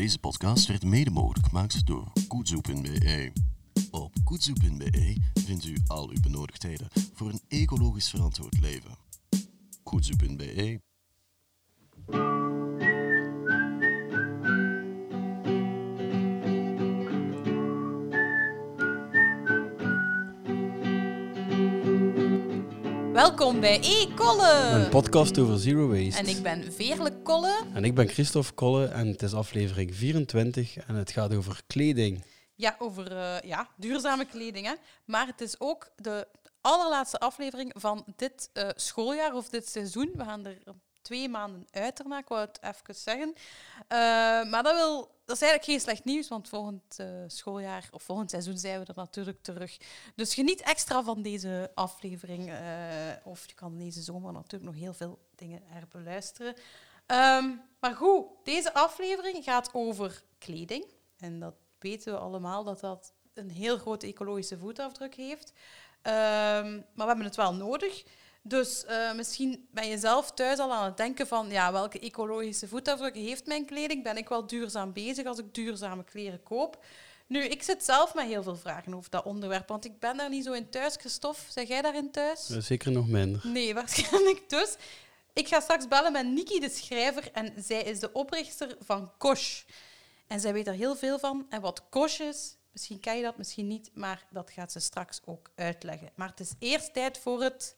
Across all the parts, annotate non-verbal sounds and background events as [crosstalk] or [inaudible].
Deze podcast werd mede mogelijk gemaakt door Koetsoe.be. Op Koetsoe.be vindt u al uw benodigdheden voor een ecologisch verantwoord leven. Koetsoe.be Welkom bij E-Kolle. Een podcast over zero waste. En ik ben Veerle Kolle. En ik ben Christophe Kolle en het is aflevering 24 en het gaat over kleding. Ja, over eh, ja, duurzame kleding. Hè. Maar het is ook de allerlaatste aflevering van dit eh, schooljaar of dit seizoen. We gaan er twee maanden uit daarna, ik wou het even zeggen. Eh, maar dat, wil, dat is eigenlijk geen slecht nieuws, want volgend eh, schooljaar of volgend seizoen zijn we er natuurlijk terug. Dus geniet extra van deze aflevering. eh, of je kan deze zomer natuurlijk nog heel veel dingen herbeluisteren. Ehm maar goed, deze aflevering gaat over kleding. En dat weten we allemaal, dat dat een heel grote ecologische voetafdruk heeft. Ehm, maar we hebben het wel nodig. Dus eh, misschien ben je zelf thuis al aan het denken van ja, welke ecologische voetafdruk heeft mijn kleding? Ben ik wel duurzaam bezig als ik duurzame kleren koop? Nu, ik zit zelf met heel veel vragen over dat onderwerp, want ik ben daar niet zo in thuis. Christophe, zeg jij daarin thuis? Eh, Zeker nog minder. Nee, [laughs] waarschijnlijk dus. Ik ga straks bellen met Niki, de schrijver, en zij is de oprichter van Kosh. En zij weet er heel veel van. En wat Kosh is, misschien ken je dat, misschien niet, maar dat gaat ze straks ook uitleggen. Maar het is eerst tijd voor het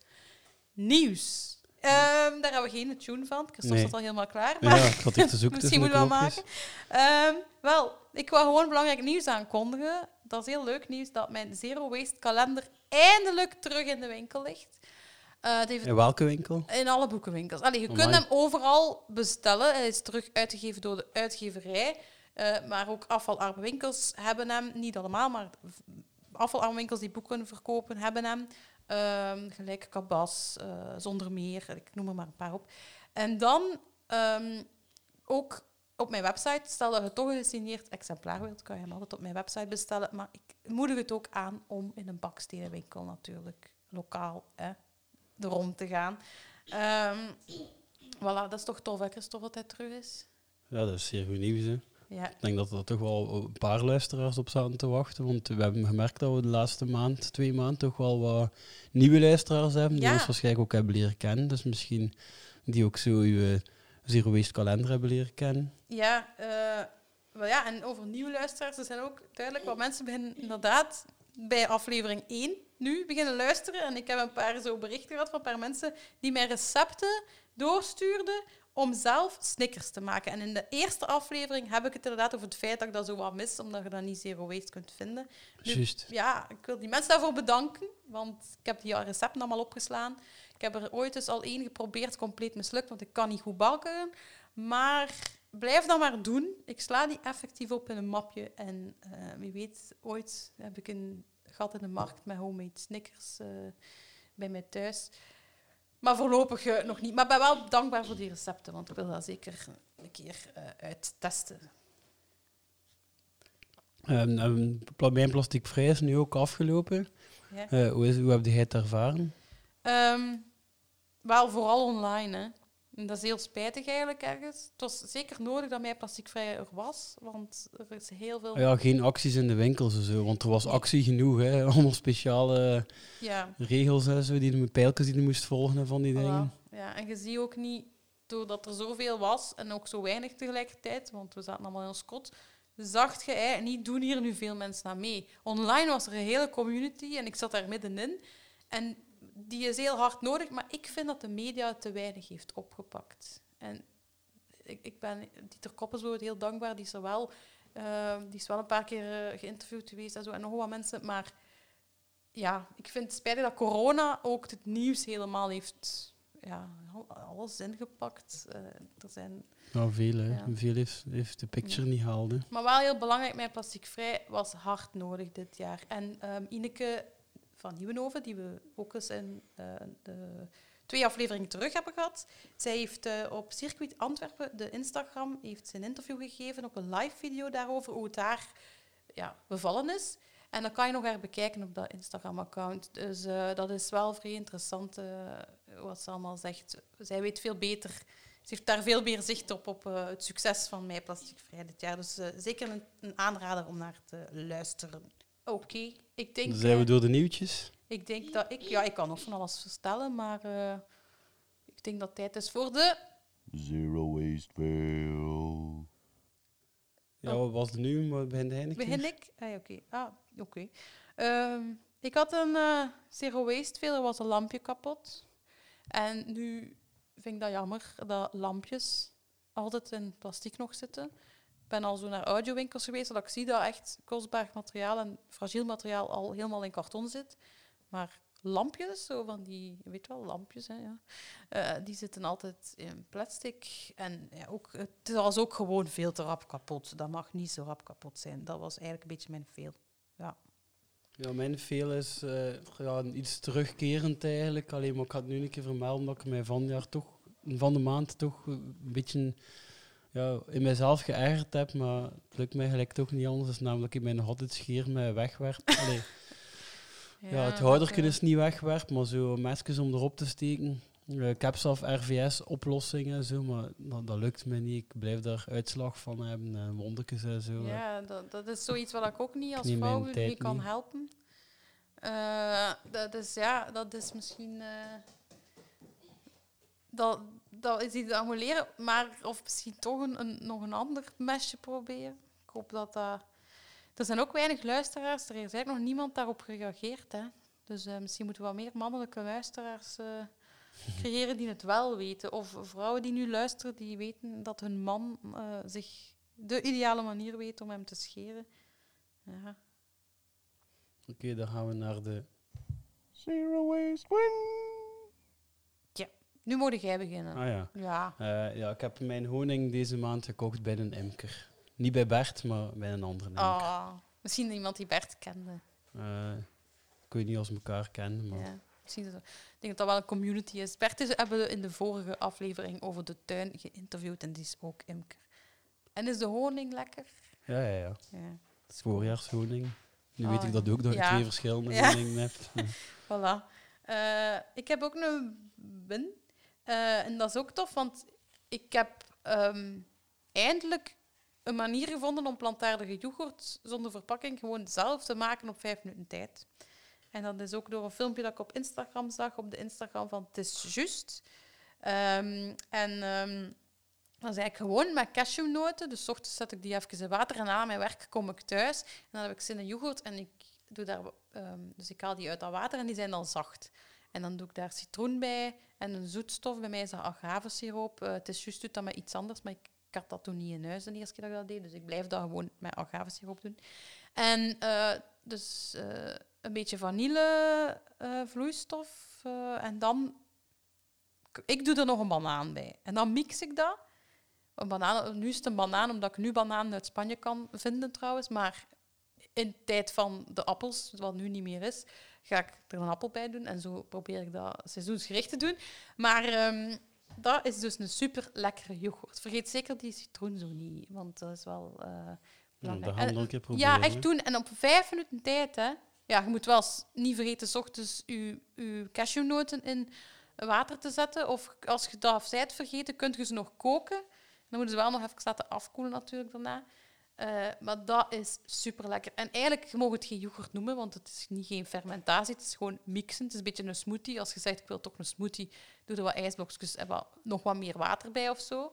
nieuws. Ehm, daar hebben we geen tune van. Christophe Nee. staat al helemaal klaar. Maar Ja, ik had te zoeken Misschien moeten we knopjes. maken. Ehm, wel, ik wil gewoon belangrijk nieuws aankondigen. Dat is heel leuk nieuws dat mijn Zero Waste kalender eindelijk terug in de winkel ligt. Eh, heeft In welke winkel? in alle boekenwinkels. Allee, je kunt hem overal bestellen. Hij is terug uitgegeven door de uitgeverij. Eh, maar ook afvalarme winkels hebben hem. Niet allemaal, maar afvalarme winkels die boeken verkopen hebben hem. Ehm, gelijk Cabas, eh, Zonder Meer, ik noem er maar een paar op. En dan ehm, ook op mijn website, stel dat je toch een gesigneerd exemplaar wilt, kan je hem altijd op mijn website bestellen. Maar ik moedig het ook aan om in een bakstenenwinkel natuurlijk, lokaal, hè, erom te gaan. Ehm voilà, dat is toch tof, hè, Christophe, dat hij terug is? Ja, dat is zeer goed nieuws. Hè. Ja, Ik denk dat er toch wel een paar luisteraars op zaten te wachten. Want we hebben gemerkt dat we de laatste maand, twee maanden, toch wel wat nieuwe luisteraars hebben. Die Ja. ons waarschijnlijk ook hebben leren kennen. Dus misschien die ook zo uw Zero Waste kalender hebben leren kennen. ja, eh, wel ja, en over nieuwe luisteraars, er zijn ook duidelijk wat mensen beginnen inderdaad bij aflevering 1 nu beginnen luisteren. En ik heb een paar zo berichten gehad van een paar mensen die mij recepten doorstuurden om zelf snickers te maken. En in de eerste aflevering heb ik het inderdaad over het feit dat ik dat zo wat mis, omdat je dat niet zero waste kunt vinden. Juist. ja, ik wil die mensen daarvoor bedanken, want ik heb die recepten allemaal opgeslaan. Ik heb er ooit dus al één geprobeerd, compleet mislukt, want ik kan niet goed bakken. Maar blijf dat maar doen. Ik sla die effectief op in een mapje. En eh, wie weet, ooit heb ik een gat in de markt met homemade snickers eh, bij mij thuis. Maar voorlopig eh, nog niet. Maar ik ben wel dankbaar voor die recepten, want ik wil dat zeker een keer eh, uittesten. En pla- mijn plasticvrij is nu ook afgelopen. Ja. Eh, hoe, is, hoe heb jij het ervaren? Ehm, wel vooral online, hè. En dat is heel spijtig eigenlijk ergens. Het was zeker nodig dat mij plasticvrij er was, want er is heel veel... Ja, geen acties in de winkels en zo, want er was actie genoeg. Hè. [laughs] Allemaal speciale Ja, regels en zo, die je, pijltjes die je moest volgen en van die dingen. voilà. ja, en je ziet ook niet, doordat er zoveel was en ook zo weinig tegelijkertijd, want we zaten allemaal in ons kot, zag je eigenlijk niet, doen hier nu veel mensen aan mee. Online was er een hele community en ik zat daar middenin. En die is heel hard nodig, maar ik vind dat de media het te weinig heeft opgepakt. En ik, ik ben Dieter bijvoorbeeld heel dankbaar. Die is er wel, eh, die is wel een paar keer eh, geïnterviewd geweest en zo, en nog wat mensen. Maar ja, ik vind het spijtig dat corona ook het nieuws helemaal heeft, ja, al- alles ingepakt. Eh, er zijn Nou, veel, hè. Ja. Veel heeft, heeft de picture niet gehaald. hè. Maar wel heel belangrijk, mijn plasticvrij was hard nodig dit jaar. En ehm, Ineke van Nieuwenhoven, die we ook eens in eh, de twee afleveringen terug hebben gehad, zij heeft eh, op Circuit Antwerpen, de Instagram, heeft een interview gegeven op een live video daarover, hoe het daar ja, bevallen is. En dan kan je nog haar bekijken op dat Instagram-account. Dus eh, dat is wel vrij interessant wat ze allemaal zegt. Zij weet veel beter ze heeft daar veel meer zicht op, op het succes van Mij Plasticvrij dit jaar. Dus zeker een aanrader om naar te luisteren. Oké, ik denk... Dan zijn we eh, door de nieuwtjes. ik denk dat ik... Ja, ik kan nog van alles vertellen, maar eh, ik denk dat het tijd is voor de... Zero waste fail. Ja, wat was het nu? Maar begin keer? Begin ik? Ah, oké. Ah, oké. Ehm, ik had een eh, zero waste veel, er was een lampje kapot. En nu vind ik dat jammer dat lampjes altijd in plastic nog zitten. Ben al zo naar audiowinkels geweest, dat ik zie dat echt kostbaar materiaal en fragiel materiaal al helemaal in karton zit. Maar lampjes, zo van die, je weet wel, lampjes, hè, ja. Eh, die zitten altijd in plastic. En ja, ook, het was ook gewoon veel te rap kapot. Dat mag niet zo rap kapot zijn. Dat was eigenlijk een beetje mijn veel. Ja. Ja, mijn veel is eh, ja, iets terugkerend eigenlijk. Alleen maar ik had nu een keer vermelden dat ik mij van, jaar toch, van de maand toch een beetje ja, in mezelf geërgerd heb. Maar het lukt mij gelijk toch niet anders. is namelijk in mijn hotdog scheer mij wegwerp. [laughs] Allee, ja, het houderken is niet wegwerp, maar zo mesjes om erop te steken. Eh, ik heb zelf RVS-oplossingen, zo, maar dat, dat lukt me niet. Ik blijf daar uitslag van hebben en wondertjes en zo. Ja, dat, dat is zoiets wat ik ook niet als Niet vrouw tijd kan niet. helpen. Eh, dat is, ja, dat is misschien... eh, dat, dat is iets dat moet leren, maar of misschien toch een, een, nog een ander mesje proberen. Ik hoop dat dat... Er zijn ook weinig luisteraars. Er is eigenlijk nog niemand daarop gereageerd. Hè. Dus eh, misschien moeten we wat meer mannelijke luisteraars eh, [laughs] creëren die het wel weten. Of vrouwen die nu luisteren, die weten dat hun man eh, zich de ideale manier weet om hem te scheren. Ja. Oké, dan gaan we naar de... Zero waste win. Nu moet jij beginnen. Ah ja. Ja. Eh, ja, ik heb mijn honing deze maand gekocht bij een imker. Niet bij Bert, maar bij een andere imker. Ah, misschien iemand die Bert kende. Eh, ik weet niet of ze elkaar kennen, maar... Ja. Misschien dat, ik denk dat dat wel een community is. Bert is, hebben we in de vorige aflevering over de tuin geïnterviewd en die is ook imker. En is de honing lekker? Ja, ja, ja. Ja. Het is voorjaarshoning. Nu Ah, weet ik dat ook, dat je ja. twee verschillende Ja. honingen hebt. [laughs] Voilà. Eh, ik heb ook een win. Eh, en dat is ook tof, want ik heb ehm, eindelijk een manier gevonden om plantaardige yoghurt zonder verpakking gewoon zelf te maken op vijf minuten tijd. En dat is ook door een filmpje dat ik op Instagram zag, op de Instagram van Het is Just. Ehm, en dat is eigenlijk gewoon met cashewnoten. Dus ochtends zet ik die even in water en na mijn werk kom ik thuis. En dan heb ik zin in yoghurt en ik doe daar... ehm, dus ik haal die uit dat water en die zijn dan zacht. En dan doe ik daar citroen bij en een zoetstof. Bij mij is dat agavesiroop. Eh, het is juist doet dat met iets anders, maar ik, had dat toen niet in huis de eerste keer dat ik dat deed. Dus ik blijf dat gewoon met agavesiroop doen. En eh, dus eh, een beetje vanille vloeistof. eh, en dan... Ik doe er nog een banaan bij. En dan mix ik dat. Een banaan, nu is het een banaan, omdat ik nu bananen uit Spanje kan vinden trouwens. Maar in tijd van de appels, wat nu niet meer is, ga ik er een appel bij doen. En zo probeer ik dat seizoensgericht te doen. Maar ehm, dat is dus een super lekkere yoghurt. Vergeet zeker die citroen zo niet, want dat is wel eh Ja, belangrijk. proberen. ja, echt doen. En op vijf minuten tijd, hè. Ja, je moet wel niet vergeten s ochtends je, je cashewnoten in water te zetten. Of als je dat zijt vergeten, kunt je ze nog koken. Dan moeten ze wel nog even laten afkoelen natuurlijk daarna. Eh, maar dat is super lekker. En eigenlijk, je mag het geen yoghurt noemen, want het is niet geen fermentatie. Het is gewoon mixen. Het is een beetje een smoothie. Als je zegt, ik wil toch een smoothie, doe er wat ijsblokjes en wat, nog wat meer water bij of zo.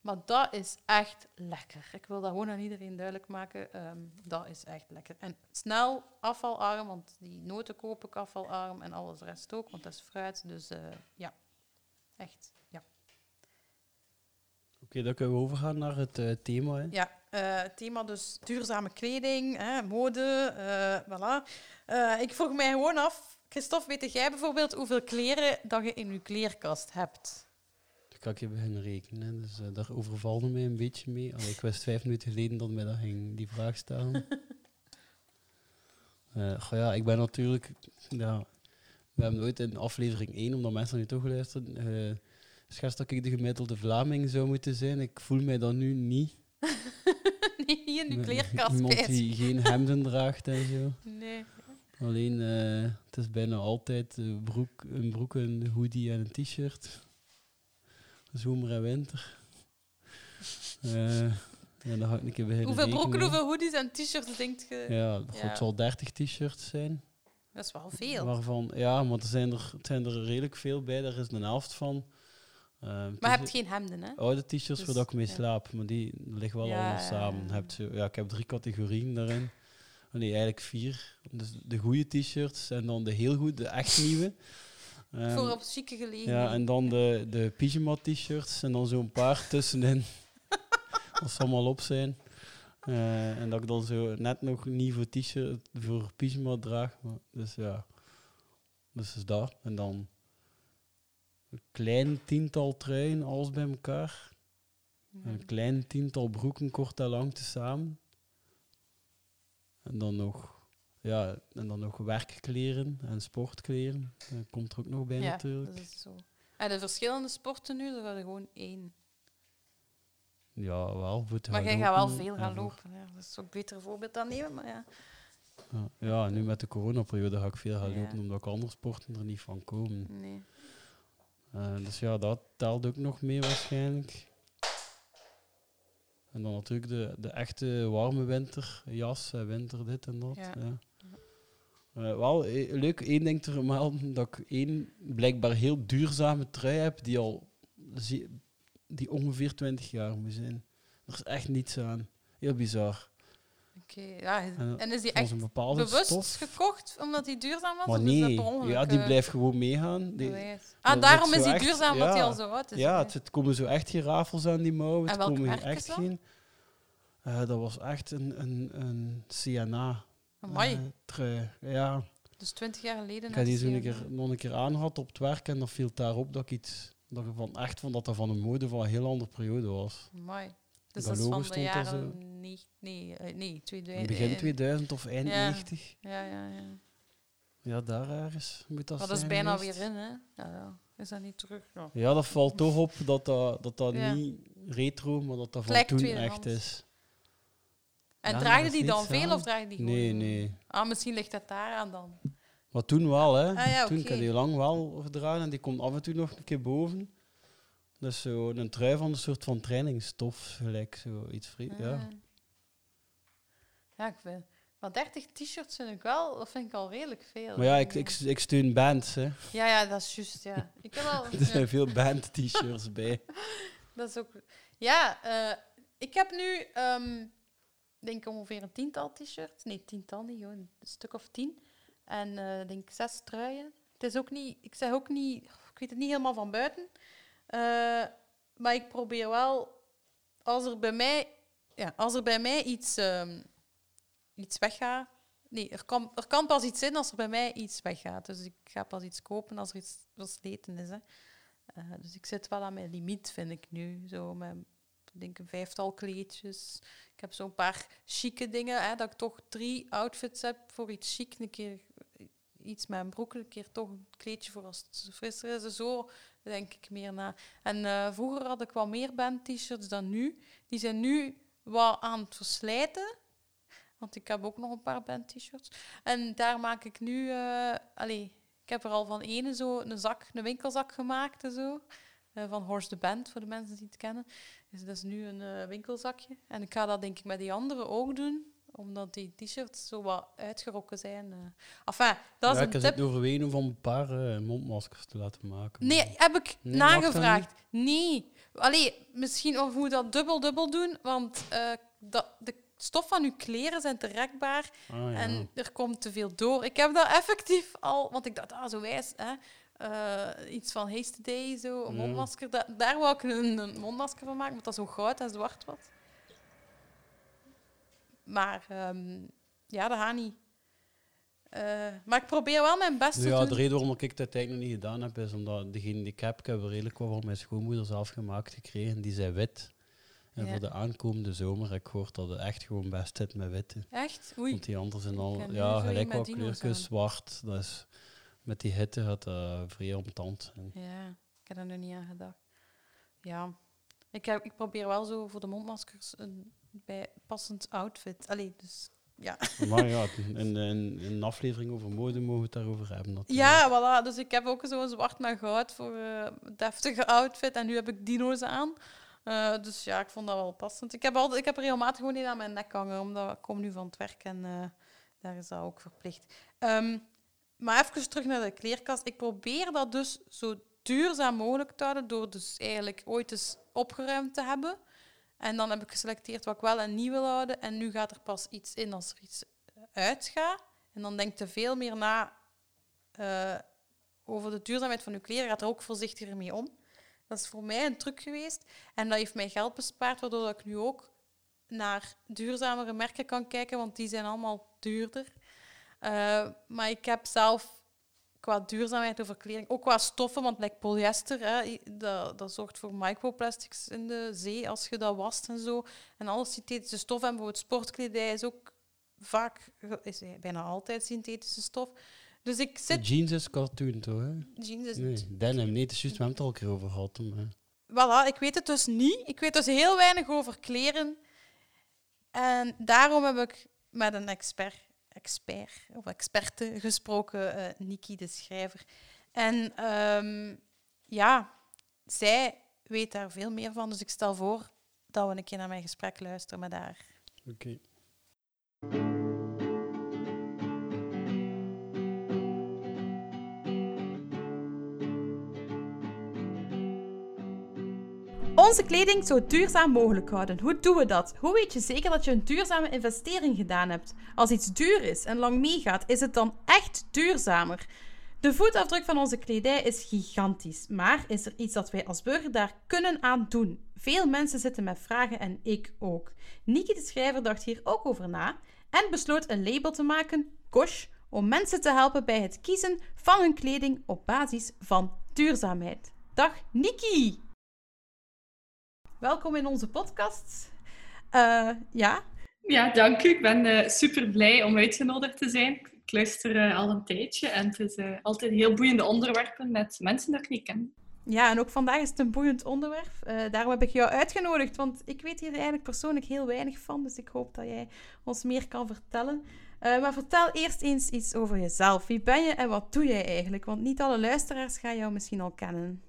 Maar dat is echt lekker. Ik wil dat gewoon aan iedereen duidelijk maken. Ehm, dat is echt lekker. En snel afvalarm, want die noten koop ik afvalarm en alles de rest ook, want dat is fruit. Dus eh, ja, echt. Ja, Oké, dan kunnen we overgaan naar het eh, thema. Hè. ja eh, thema dus duurzame kleding, hè, mode, eh, voilà. Eh, ik vroeg mij gewoon af, Christophe, weet jij bijvoorbeeld hoeveel kleren dat je in je kleerkast hebt? Dan kan ik je beginnen rekenen. Dus daar overvalde mij een beetje mee. Allee, ik wist vijf minuten geleden dat mij dat ging, die vraag stellen. [laughs] Goh, ja, ik ben natuurlijk... Ja, we hebben nooit in aflevering 1, omdat mensen nu toch luisteren, schat dat ik de gemiddelde Vlaming zou moeten zijn. Ik voel mij dat nu niet. [laughs] niet in kleerkast, Iemand die geen hemden draagt en zo. Nee. Alleen, eh, het is bijna altijd een broek, een broek, een hoodie en een t-shirt. zomer en winter. Eh, ja, dan ga ik een keer beginnen Hoeveel broeken, hoeveel hoodies en t-shirts denk je? Ja, god, Ja. het zal 30 t-shirts zijn. Dat is wel veel. Waarvan, ja, maar er zijn er, het zijn er redelijk veel bij. Daar is een helft van. Eh, Maar je hebt geen hemden, hè? Oude t-shirts Dus, waar dat ik mee slaap, maar die liggen wel allemaal samen. hebt zo, ja, ik heb drie categorieën daarin. Oh, Nee, eigenlijk vier. Dus de goede t-shirts en dan de heel goed, de echt nieuwe. [laughs] Ehm, Voor op chique gelegenheden. ja, en dan de, de pyjama t-shirts en dan zo'n paar [laughs] tussenin. Als ze allemaal op zijn. Eh, en dat ik dan zo net nog niet voor t-shirt, voor pyjama draag. Maar, dus ja, dus is dat. En dan klein tiental truien, alles bij elkaar. En een klein tiental broeken, kort en lang tezamen. En dan nog, ja, en dan nog werkkleren en sportkleren. Dat komt er ook nog bij Ja, natuurlijk. dat is zo. En de verschillende sporten nu, dat er gewoon één. Ja, wel. Voor Maar jij gaat wel veel gaan lopen. Ja. Dat is ook beter voorbeeld aan nemen, maar ja. Ja, ja, nu met de coronaperiode ga ik veel gaan lopen, omdat ik andere sporten er niet van komen. Nee. Eh, dus ja, dat telt ook nog mee waarschijnlijk. En dan natuurlijk de, de echte warme winterjas, winter dit en dat. Ja. Ja. Eh, wel, eh, leuk, één ding te vermelden, dat ik één blijkbaar heel duurzame trui heb, die al die ongeveer 20 jaar moet zijn. Er is echt niets aan. Heel bizar. Oké, ja. En is die echt een bewust stof. gekocht omdat die duurzaam was? Maar of is dat nee, ongeluk, ja, die eh, blijft gewoon meegaan. Die? Ah, dat daarom is die echt- duurzaam, die ja. al zo oud is. ja, het, het komen zo echt geen rafels aan die mouwen. En Het komen hier echt dat? geen... Eh, dat was echt een, een, een CNA. Amai, eh, trui. Ja, dus twintig jaar geleden. ik die zo een keer, nog een keer aangehad op het werk en dan viel daarop dat ik iets... Dat ik van, echt van dat dat van een mode van een heel andere periode was. Amai. Dus Dat dat is van de jaren... Nee, nee, eh, nee, 2000. begin eh, 2000 of eind ja. 90. Ja, ja, ja. Ja, daar ergens moet dat Maar dat is bijna geweest. weer in, hè? Ja, ja. Is dat niet terug? Ja. Ja, dat valt toch op dat dat, dat, niet retro, maar dat dat van toen echt is. En Ja, draaide die dan veel aan. of draaide die gewoon? Nee, eh, nee. Ah, misschien ligt dat daar aan dan. Maar toen wel, hè. Ah, ja, toen kan die lang wel gedragen en die komt af en toe nog een keer boven. Dus zo een trui van een soort van trainingsstof, gelijk zo iets vrie. Ja. Ah. Ja, ik vind... Maar 30 t-shirts vind ik wel, dat vind ik al redelijk veel. Maar ja, ik, ik, ik steun bands, hè. Ja, ja, dat is juist, ja. Ik heb wel... [laughs] Er zijn veel band-t-shirts bij. [laughs] dat is ook... Ja, eh, ik heb nu, ehm denk ik ongeveer een tiental t-shirts. Nee, tiental niet, gewoon een stuk of tien. En eh denk ik zes truien. Het is ook niet... Ik zeg ook niet... Ik weet het niet helemaal van buiten. Eh, maar ik probeer wel... Als er bij mij... Ja, als er bij mij iets, ehm, iets weggaat... Nee, er kan, er kan pas iets in als er bij mij iets weggaat. Dus ik ga pas iets kopen als er iets versleten is. Hè. Eh, dus ik zit wel aan mijn limiet, vind ik nu. Zo met, denk een vijftal kleedjes. Ik heb zo'n paar chique dingen, hè, dat ik toch drie outfits heb voor iets chic. Een keer iets met een broek, een keer toch een kleedje voor als het frisser is. Zo denk ik meer na. En eh, vroeger had ik wel meer band-t-shirts dan nu. Die zijn nu wat aan het verslijten. Want ik heb ook nog een paar band-t-shirts. En daar maak ik nu... allee, ik heb er al van ene zo een zak, een winkelzak gemaakt en zo. Eh, van Horse the Band, voor de mensen die het kennen. Dus dat is nu een winkelzakje. En ik ga dat denk ik met die andere ook doen. Omdat die t-shirts zo wat uitgerokken zijn. eh. Enfin, dat is een ik tip. overwegen om een paar eh, mondmaskers te laten maken. Nee, heb ik Nee, nagevraagd. Nee. Allee, misschien of moet dat dubbel-dubbel doen, want eh, dat, de stof van uw kleren zijn te rekbaar Ah, ja. en er komt te veel door. Ik heb dat effectief al, want ik dacht, ah, zo wijs, hè. Iets van Haste Day, zo, een mondmasker. Da- daar wou ik een, een mondmasker van maken, omdat dat zo goud en zwart was. Maar ehm, ja, dat gaat niet. Eh, maar ik probeer wel mijn best te ja, doen. de reden waarom ik dat eigenlijk nog niet gedaan heb, is omdat degene die ik heb, ik heb er redelijk wat van mijn schoonmoeder zelf gemaakt gekregen. Die zijn wit. En Ja. voor de aankomende zomer heb ik gehoord dat het echt gewoon best zit met witte. Echt? Oei. Want die anderen zijn al, ja, gelijk wat kleurtjes, zwart. Dat is, met die hitte gaat dat vrij omtand. Ja, ik heb er nog niet aan gedacht. Ja, ik, heb, ik probeer wel zo voor de mondmaskers een bij passend outfit. Allee, dus ja. [laughs] Maar ja, in, in, in een aflevering over mode mogen we het daarover hebben. natuurlijk. Ja, voilà. Dus ik heb ook zo'n zwart met goud voor eh deftige outfit. En nu heb ik dino's aan. Eh, dus ja, ik vond dat wel passend. Ik heb, altijd, ik heb er regelmatig gewoon een aan mijn nek hangen, omdat ik kom nu van het werk en eh, daar is dat ook verplicht. Ehm, maar even terug naar de kleerkast. Ik probeer dat dus zo duurzaam mogelijk te houden door dus eigenlijk ooit eens opgeruimd te hebben. En dan heb ik geselecteerd wat ik wel en niet wil houden. En nu gaat er pas iets in als er iets uitgaat. En dan denk je veel meer na eh, over de duurzaamheid van je kleren. Gaat er ook voorzichtiger mee om. Dat is voor mij een truc geweest. En dat heeft mij geld bespaard, waardoor ik nu ook naar duurzamere merken kan kijken, want die zijn allemaal duurder. Eh, maar ik heb zelf qua duurzaamheid over kleding, ook qua stoffen, want like polyester, hè, dat, dat zorgt voor microplastics in de zee als je dat wast en zo. En alle synthetische stoffen, en bijvoorbeeld sportkledij is ook vaak, is bijna altijd synthetische stof. Dus ik zit... jeans is cartoon, toch? Hè? Jeans is Nee, denim, nee, het is juist, we hebben het al een keer over gehad. Maar... Voilà, ik weet het dus niet. Ik weet dus heel weinig over kleren. En daarom heb ik met een expert, expert of experte gesproken, eh Niki de schrijver. En ehm, ja, zij weet daar veel meer van. Dus ik stel voor dat we een keer naar mijn gesprek luisteren met haar. Oké. Onze kleding zo duurzaam mogelijk houden. Hoe doen we dat? Hoe weet je zeker dat je een duurzame investering gedaan hebt? Als iets duur is en lang meegaat, is het dan echt duurzamer? De voetafdruk van onze kledij is gigantisch, maar is er iets dat wij als burger daar kunnen aan doen? Veel mensen zitten met vragen en ik ook. Niki de schrijver dacht hier ook over na en besloot een label te maken, Kosh, om mensen te helpen bij het kiezen van hun kleding op basis van duurzaamheid. Dag Niki! Welkom in onze podcast. Eh, ja, Ja, dank u. Ik ben eh, super blij om uitgenodigd te zijn. Ik luister eh, al een tijdje en het is altijd heel boeiende onderwerpen met mensen dat ik niet ken. ja, en ook vandaag is het een boeiend onderwerp. Daarom heb ik jou uitgenodigd, want ik weet hier eigenlijk persoonlijk heel weinig van. Dus ik hoop dat jij ons meer kan vertellen. Maar vertel eerst eens iets over jezelf. Wie ben je en wat doe jij eigenlijk? Want niet alle luisteraars gaan jou misschien al kennen.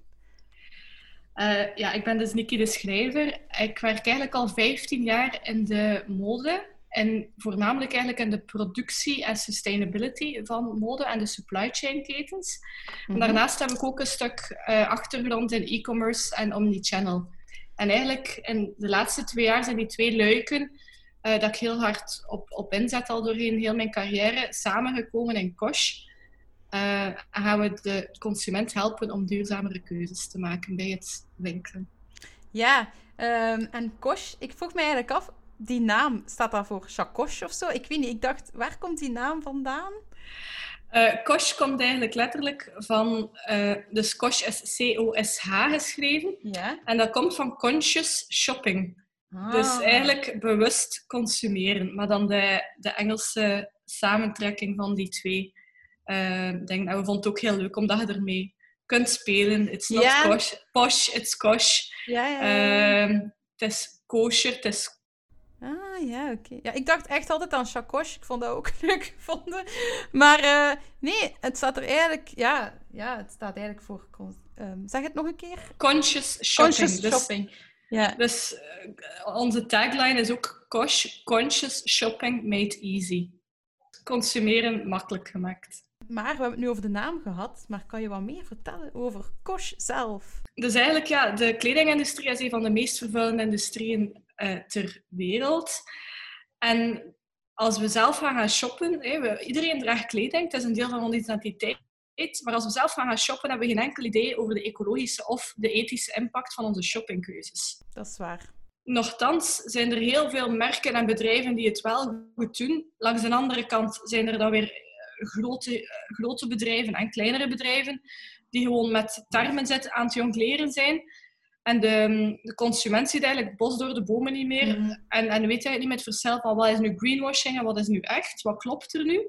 Eh, ja, ik ben dus Nikki de Schrijver. Ik werk eigenlijk al 15 jaar in de mode. En voornamelijk eigenlijk in de productie en sustainability van mode en de supply chain ketens. En daarnaast heb ik ook een stuk eh, achtergrond in e-commerce en omnichannel. En eigenlijk in de laatste twee jaar zijn die twee luiken eh, dat ik heel hard op, op inzet al doorheen heel mijn carrière samengekomen in Kosh. Eh, gaan we de consument helpen om duurzamere keuzes te maken bij het winkelen. Ja, ehm, en Kosh, ik vroeg me eigenlijk af, die naam, staat dat voor Chakosh of zo? Ik weet niet, ik dacht, waar komt die naam vandaan? Eh Kosh komt eigenlijk letterlijk van, eh dus Kosh is C-O-S-H geschreven. Ja. En dat komt van conscious shopping. Dus Ah. eigenlijk bewust consumeren. Maar dan de, de Engelse samentrekking van die twee. Eh denk, en we vonden het ook heel leuk omdat je ermee kunt spelen. It's not kosh, posh, it's kosh. Ja, ja, ja. Ehm, het is kosher, het is Ah, ja, oké. Ja, ik dacht echt altijd aan Chakosh. Ik vond dat ook [laughs] leuk gevonden. Maar eh, nee, het staat er eigenlijk... Ja, ja het staat eigenlijk voor... ehm, zeg het nog een keer. conscious shopping. Conscious dus, shopping. Ja. Dus eh, onze tagline is ook kosh, conscious shopping made easy. Consumeren makkelijk gemaakt. Maar we hebben het nu over de naam gehad. Maar kan je wat meer vertellen over Kosh zelf? Dus eigenlijk, ja, de kledingindustrie is een van de meest vervuilende industrieën eh, ter wereld. En als we zelf gaan gaan shoppen, we, iedereen draagt kleding, het is een deel van onze identiteit. Maar als we zelf gaan gaan shoppen, hebben we geen enkel idee over de ecologische of de ethische impact van onze shoppingkeuzes. Dat is waar. Nochtans zijn er heel veel merken en bedrijven die het wel goed doen. Langs de andere kant zijn er dan weer grote, grote bedrijven en kleinere bedrijven die gewoon met termen zitten aan het jongleren zijn. En de, de consument ziet eigenlijk bos door de bomen niet meer. Mhm. En, en weet eigenlijk niet met verschil van wat is nu greenwashing en wat is nu echt, wat klopt er nu.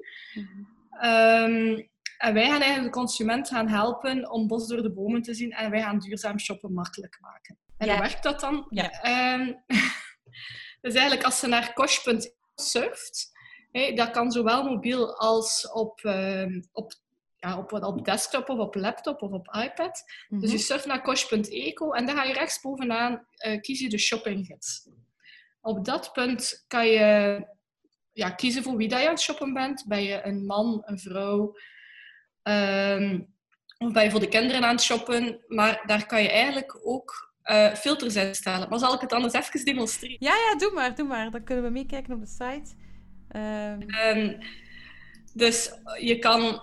Ehm, en wij gaan eigenlijk de consument gaan helpen om bos door de bomen te zien en wij gaan duurzaam shoppen makkelijk maken. En Ja. hoe werkt dat dan? Ja. Ehm, [laughs] dus eigenlijk als je naar kosh.nl surft, Hey, dat kan zowel mobiel als op, ehm, op, ja, op, op desktop of op laptop of op iPad. Dus Mhm. je surft naar kosh.eco en dan ga je rechtsbovenaan eh kies je de shoppinggids. Op dat punt kan je ja, kiezen voor wie dat je aan het shoppen bent. Ben je een man, een vrouw? ehm, of ben je voor de kinderen aan het shoppen? Maar daar kan je eigenlijk ook eh, filters instellen. Maar zal ik het anders even demonstreren? Ja, ja, doe maar, doe maar. Dan kunnen we meekijken op de site. Ehm, Ehm, dus je kan...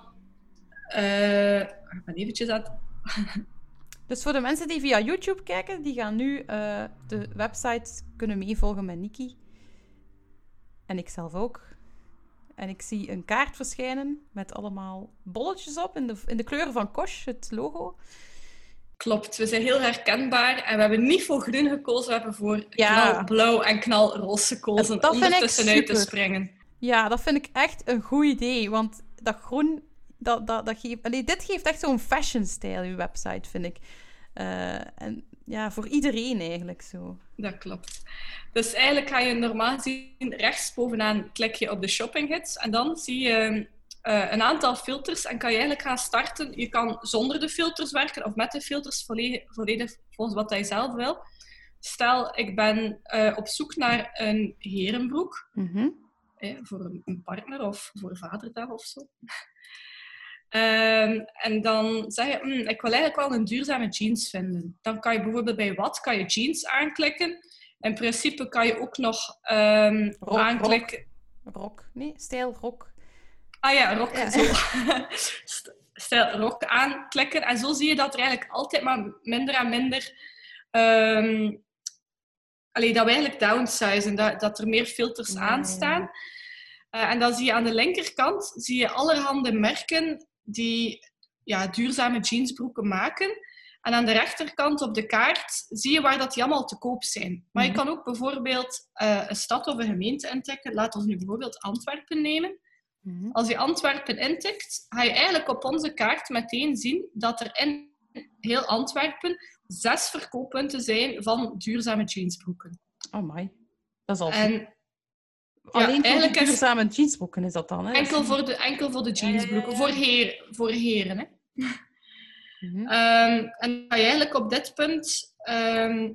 eh, ik ben eventjes aan het [laughs] dus voor de mensen die via YouTube kijken, die gaan nu eh, de website kunnen meevolgen met Niki. En ik zelf ook. En ik zie een kaart verschijnen met allemaal bolletjes op in de, in de kleuren van Kosh, het logo. Klopt, we zijn heel herkenbaar en we hebben niet voor groen gekozen, we hebben voor Ja. knalblauw en knalroze gekozen om er tussenuit te springen. Ja, dat vind ik echt een goed idee. Want dat groen, dat, dat, dat geeft... Allee, dit geeft echt zo'n fashion-stijl, uw website, vind ik. Eh, en ja, voor iedereen eigenlijk zo. Dat klopt. Dus eigenlijk ga je normaal gezien rechtsbovenaan klik je op de shopping hits en dan zie je eh, een aantal filters en kan je eigenlijk gaan starten. Je kan zonder de filters werken of met de filters volledig, volledig volgens wat je zelf wil. Stel, ik ben eh, op zoek naar een herenbroek. Mhm. Hè, voor een- een partner of voor vaderdag of zo. [laughs] Ehm, en dan zeg je, "Hmm, ik wil eigenlijk wel een duurzame jeans vinden. Dan kan je bijvoorbeeld bij wat kan je jeans aanklikken. In principe kan je ook nog ehm, aanklikken. Rok. Nee, stijl rok. Ah ja, rok. Ja. Zo. [laughs] St- Stel rok aanklikken. En zo zie je dat er eigenlijk altijd maar minder en minder. ehm allee, dat we eigenlijk downsizen, dat, dat er meer filters Ja, aan ja. staan. Eh, en dan zie je aan de linkerkant zie je allerhande merken die ja, duurzame jeansbroeken maken. En aan de rechterkant op de kaart zie je waar dat die allemaal te koop zijn. Maar je Mhm. kan ook bijvoorbeeld eh, een stad of een gemeente intikken. Laten we nu bijvoorbeeld Antwerpen nemen. Mhm. Als je Antwerpen intikt, ga je eigenlijk op onze kaart meteen zien dat er in heel Antwerpen zes verkooppunten zijn van duurzame jeansbroeken. Oh my. Dat is al En Alleen voor is- duurzame jeansbroeken is dat dan, hè? enkel voor de, enkel voor de jeansbroeken, ja, ja. Voor, heer, voor heren. Hè. Ehm, en dan kan je eigenlijk op dit punt ehm,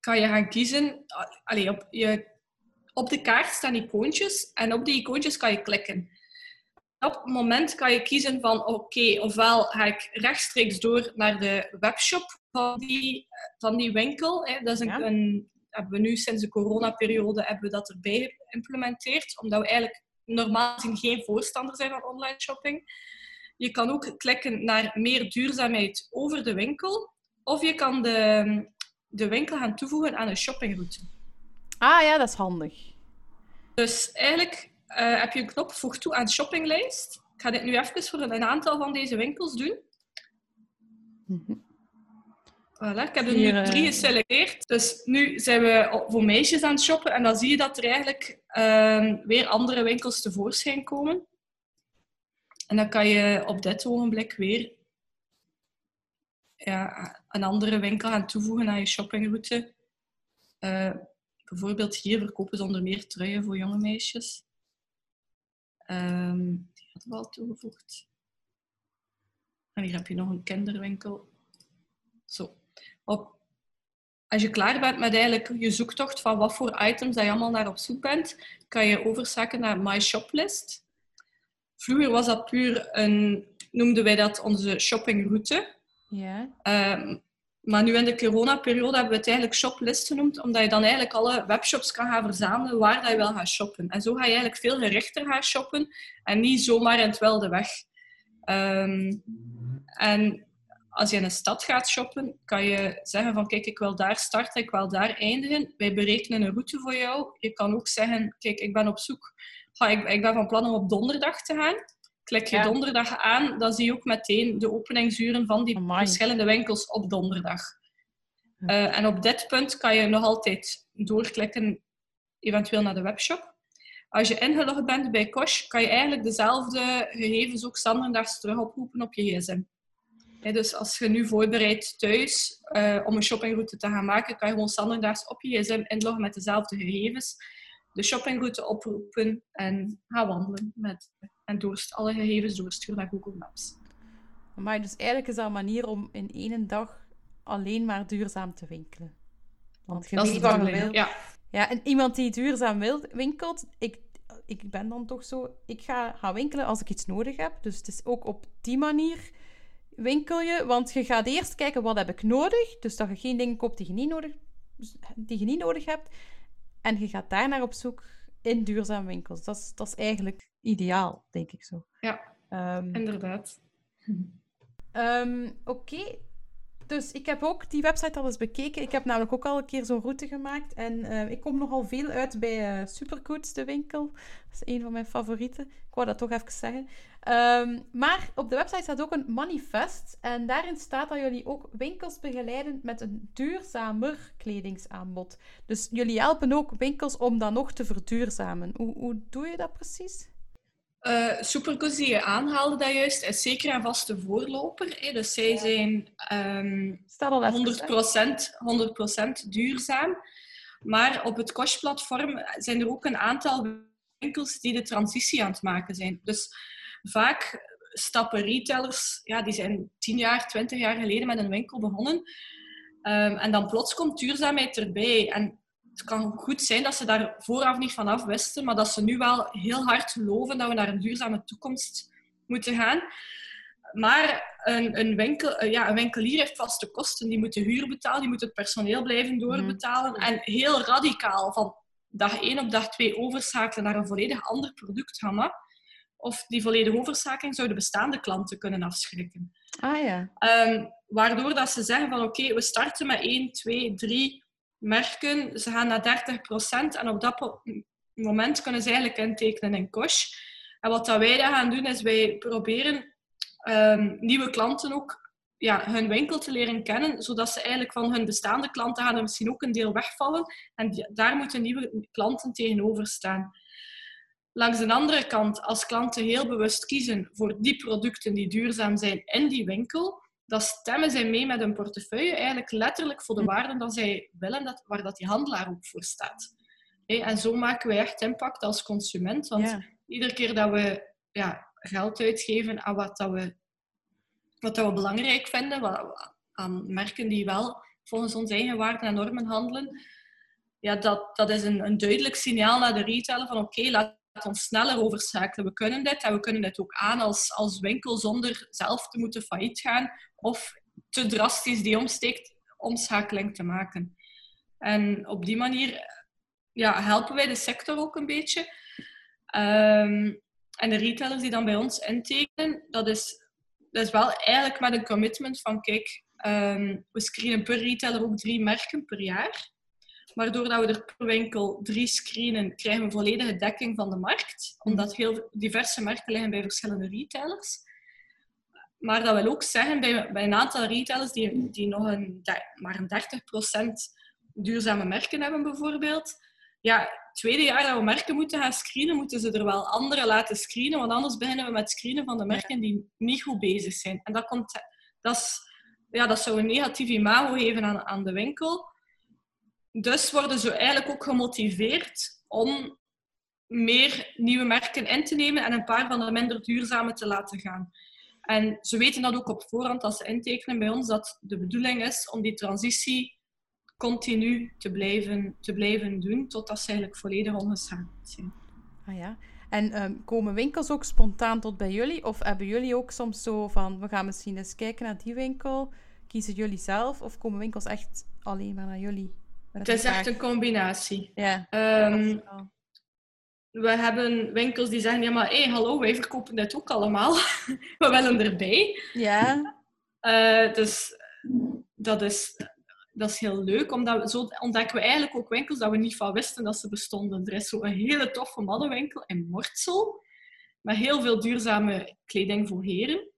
kan je gaan kiezen. Allee, op, je, op de kaart staan icoontjes en op die icoontjes kan je klikken. Op het moment kan je kiezen van oké, ofwel ga ik rechtstreeks door naar de webshop van die, van die winkel. Hè. Dat is een, Ja. een, hebben we nu sinds de coronaperiode hebben we dat erbij geïmplementeerd, omdat we eigenlijk normaal gezien geen voorstander zijn van online shopping. Je kan ook klikken naar meer duurzaamheid over de winkel. Of je kan de, de winkel gaan toevoegen aan een shoppingroute. Ah ja, dat is handig. Dus eigenlijk eh, heb je een knop voeg toe aan shoppinglijst. Ik ga dit nu even voor een aantal van deze winkels doen. Mhm. Voilà, ik heb er nu eh, drie geselecteerd. Dus nu zijn we voor meisjes aan het shoppen. En dan zie je dat er eigenlijk ehm, weer andere winkels tevoorschijn komen. En dan kan je op dit ogenblik weer ja, een andere winkel gaan toevoegen aan je shoppingroute. Eh, bijvoorbeeld hier verkopen ze onder meer truien voor jonge meisjes. Ehm, die hadden we al toegevoegd. En hier heb je nog een kinderwinkel. Zo. Op, als je klaar bent met eigenlijk je zoektocht van wat voor items dat je allemaal naar op zoek bent, kan je overzakken naar My Shoplist. Vroeger was dat puur een, noemden wij dat onze shoppingroute. Ja. Ehm, maar nu in de coronaperiode hebben we het eigenlijk shoplist genoemd, omdat je dan eigenlijk alle webshops kan gaan verzamelen waar dat je wil gaan shoppen. En zo ga je eigenlijk veel gerichter gaan shoppen en niet zomaar in het wilde weg. Ehm, en als je in een stad gaat shoppen, kan je zeggen van kijk, ik wil daar starten, ik wil daar eindigen. Wij berekenen een route voor jou. Je kan ook zeggen, kijk, ik ben op zoek. Ga, ik, ik ben van plan om op donderdag te gaan. Klik je Ja. donderdag aan, dan zie je ook meteen de openingsuren van die Amai. verschillende winkels op donderdag. Eh, en op dit punt kan je nog altijd doorklikken, eventueel naar de webshop. Als je ingelogd bent bij Kosh, kan je eigenlijk dezelfde gegevens ook standaards terug oproepen op je gsm. Dus als je nu voorbereidt thuis eh, om een shoppingroute te gaan maken, kan je gewoon standaards op je gsm inloggen met dezelfde gegevens. De shoppingroute oproepen en ga wandelen. Met, en doorst, alle gegevens doorsturen naar Google Maps. Maar dus eigenlijk is dat een manier om in één dag alleen maar duurzaam te winkelen. Want je Dat weet wat wil. Ja. Ja, en iemand die duurzaam wil, winkelt, ik, ik ben dan toch zo... Ik ga gaan winkelen als ik iets nodig heb. Dus het is ook op die manier winkel je. Want je gaat eerst kijken, wat heb ik nodig? Dus dat je geen dingen koopt die je niet nodig, die je niet nodig hebt. En je gaat daar naar op zoek in duurzame winkels. Dat is, dat is eigenlijk ideaal, denk ik zo. Ja, Ehm, inderdaad. [laughs] Ehm, Oké. Dus ik heb ook die website al eens bekeken. Ik heb namelijk ook al een keer zo'n route gemaakt. En eh, ik kom nogal veel uit bij Supergoeds, de winkel. Dat is een van mijn favorieten. Ik wou dat toch even zeggen. Ehm, maar op de website staat ook een manifest. En daarin staat dat jullie ook winkels begeleiden met een duurzamer kledingsaanbod. Dus jullie helpen ook winkels om dat nog te verduurzamen. Hoe, hoe doe je dat precies? Eh Supergoes die je aanhaalde dat juist, is zeker en vast de voorloper. Hè. Dus zij zijn ehm, Staat al even. 100%, 100% duurzaam. Maar op het Kosh-platform zijn er ook een aantal winkels die de transitie aan het maken zijn. Dus vaak stappen retailers, ja, die zijn 10 jaar, 20 jaar geleden met een winkel begonnen. Ehm, en dan plots komt duurzaamheid erbij. En het kan goed zijn dat ze daar vooraf niet van af wisten, maar dat ze nu wel heel hard geloven dat we naar een duurzame toekomst moeten gaan. Maar een, een, winkel, eh, ja, een winkelier heeft vaste kosten. Die moet de huur betalen, die moet het personeel blijven doorbetalen. En heel radicaal van dag 1 op dag 2 overschakelen naar een volledig ander productgamma. Of die volledige overschakeling zou de bestaande klanten kunnen afschrikken. Ah ja. Ehm, waardoor dat ze zeggen van oké, we starten met 1, 2, 3 merken. Ze gaan naar 30% en op dat moment kunnen ze eigenlijk intekenen in Kosh. En wat dat wij dan gaan doen, is wij proberen ehm, nieuwe klanten ook ja, hun winkel te leren kennen, zodat ze eigenlijk van hun bestaande klanten gaan er misschien ook een deel wegvallen. En daar moeten nieuwe klanten tegenover staan. Langs de andere kant, als klanten heel bewust kiezen voor die producten die duurzaam zijn in die winkel, dan stemmen zij mee met hun portefeuille eigenlijk letterlijk voor de waarden dat zij willen, dat, waar dat die handelaar ook voor staat. En zo maken wij echt impact als consument. Want Ja. iedere keer dat we ja, geld uitgeven aan wat, dat we, wat dat we belangrijk vinden, wat, aan merken die wel volgens onze eigen waarden en normen handelen, ja, dat, dat is een, een duidelijk signaal naar de retailer van oké, laat ons sneller overschakelen. We kunnen dit en we kunnen dit ook aan als, als winkel zonder zelf te moeten failliet gaan of te drastisch die omsteekt, omschakeling te maken. En op die manier ja, helpen wij de sector ook een beetje. Ehm, en de retailers die dan bij ons intekenen, dat is, dat is wel eigenlijk met een commitment van kijk, ehm, we screenen per retailer ook drie merken per jaar. Maar doordat we er per winkel drie screenen, krijgen we volledige dekking van de markt. Omdat heel diverse merken liggen bij verschillende retailers. Maar dat wil ook zeggen, bij, bij een aantal retailers die, die nog een, maar een 30% duurzame merken hebben bijvoorbeeld. Ja, het tweede jaar dat we merken moeten gaan screenen, moeten ze er wel andere laten screenen. Want anders beginnen we met screenen van de merken die niet goed bezig zijn. En dat, komt, dat, is, ja, dat zou een negatief imago geven aan, aan de winkel. Dus worden ze eigenlijk ook gemotiveerd om meer nieuwe merken in te nemen en een paar van de minder duurzame te laten gaan. En ze weten dat ook op voorhand als ze intekenen bij ons, dat de bedoeling is om die transitie continu te blijven, te blijven doen, totdat ze eigenlijk volledig ongeschakeld zijn. Ah ja. En ehm, komen winkels ook spontaan tot bij jullie? Of hebben jullie ook soms zo van, we gaan misschien eens kijken naar die winkel, kiezen jullie zelf? Of komen winkels echt alleen maar naar jullie? Het is echt een combinatie. Ja. Ehm, we hebben winkels die zeggen, ja maar hey, hallo, wij verkopen dit ook allemaal. [laughs] we willen erbij. Ja. Eh, dus dat is, dat is heel leuk, omdat we, zo ontdekken we eigenlijk ook winkels dat we niet van wisten dat ze bestonden. Er is zo een hele toffe mannenwinkel in Mortsel, met heel veel duurzame kleding voor heren.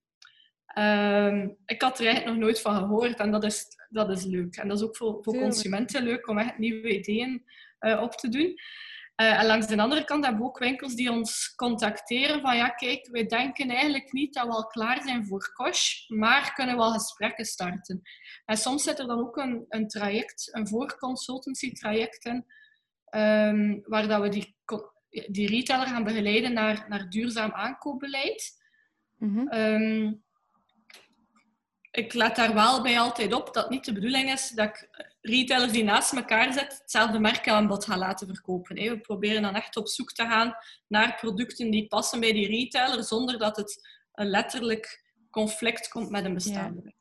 Ehm, ik had er eigenlijk nog nooit van gehoord en dat is, dat is leuk. En dat is ook voor, voor consumenten leuk om echt nieuwe ideeën eh, op te doen. Eh, en langs de andere kant hebben we ook winkels die ons contacteren van ja, kijk, wij denken eigenlijk niet dat we al klaar zijn voor Kosh, maar kunnen wel gesprekken starten. En soms zit er dan ook een, een traject, een voorconsultancy traject in, ehm, waar dat we die, die retailer gaan begeleiden naar, naar duurzaam aankoopbeleid. Mhm. Ehm, ik let daar wel bij altijd op dat niet de bedoeling is dat ik retailers die naast elkaar zitten hetzelfde merkaanbod gaan laten verkopen. We proberen dan echt op zoek te gaan naar producten die passen bij die retailer, zonder dat het een letterlijk conflict komt met een bestaande.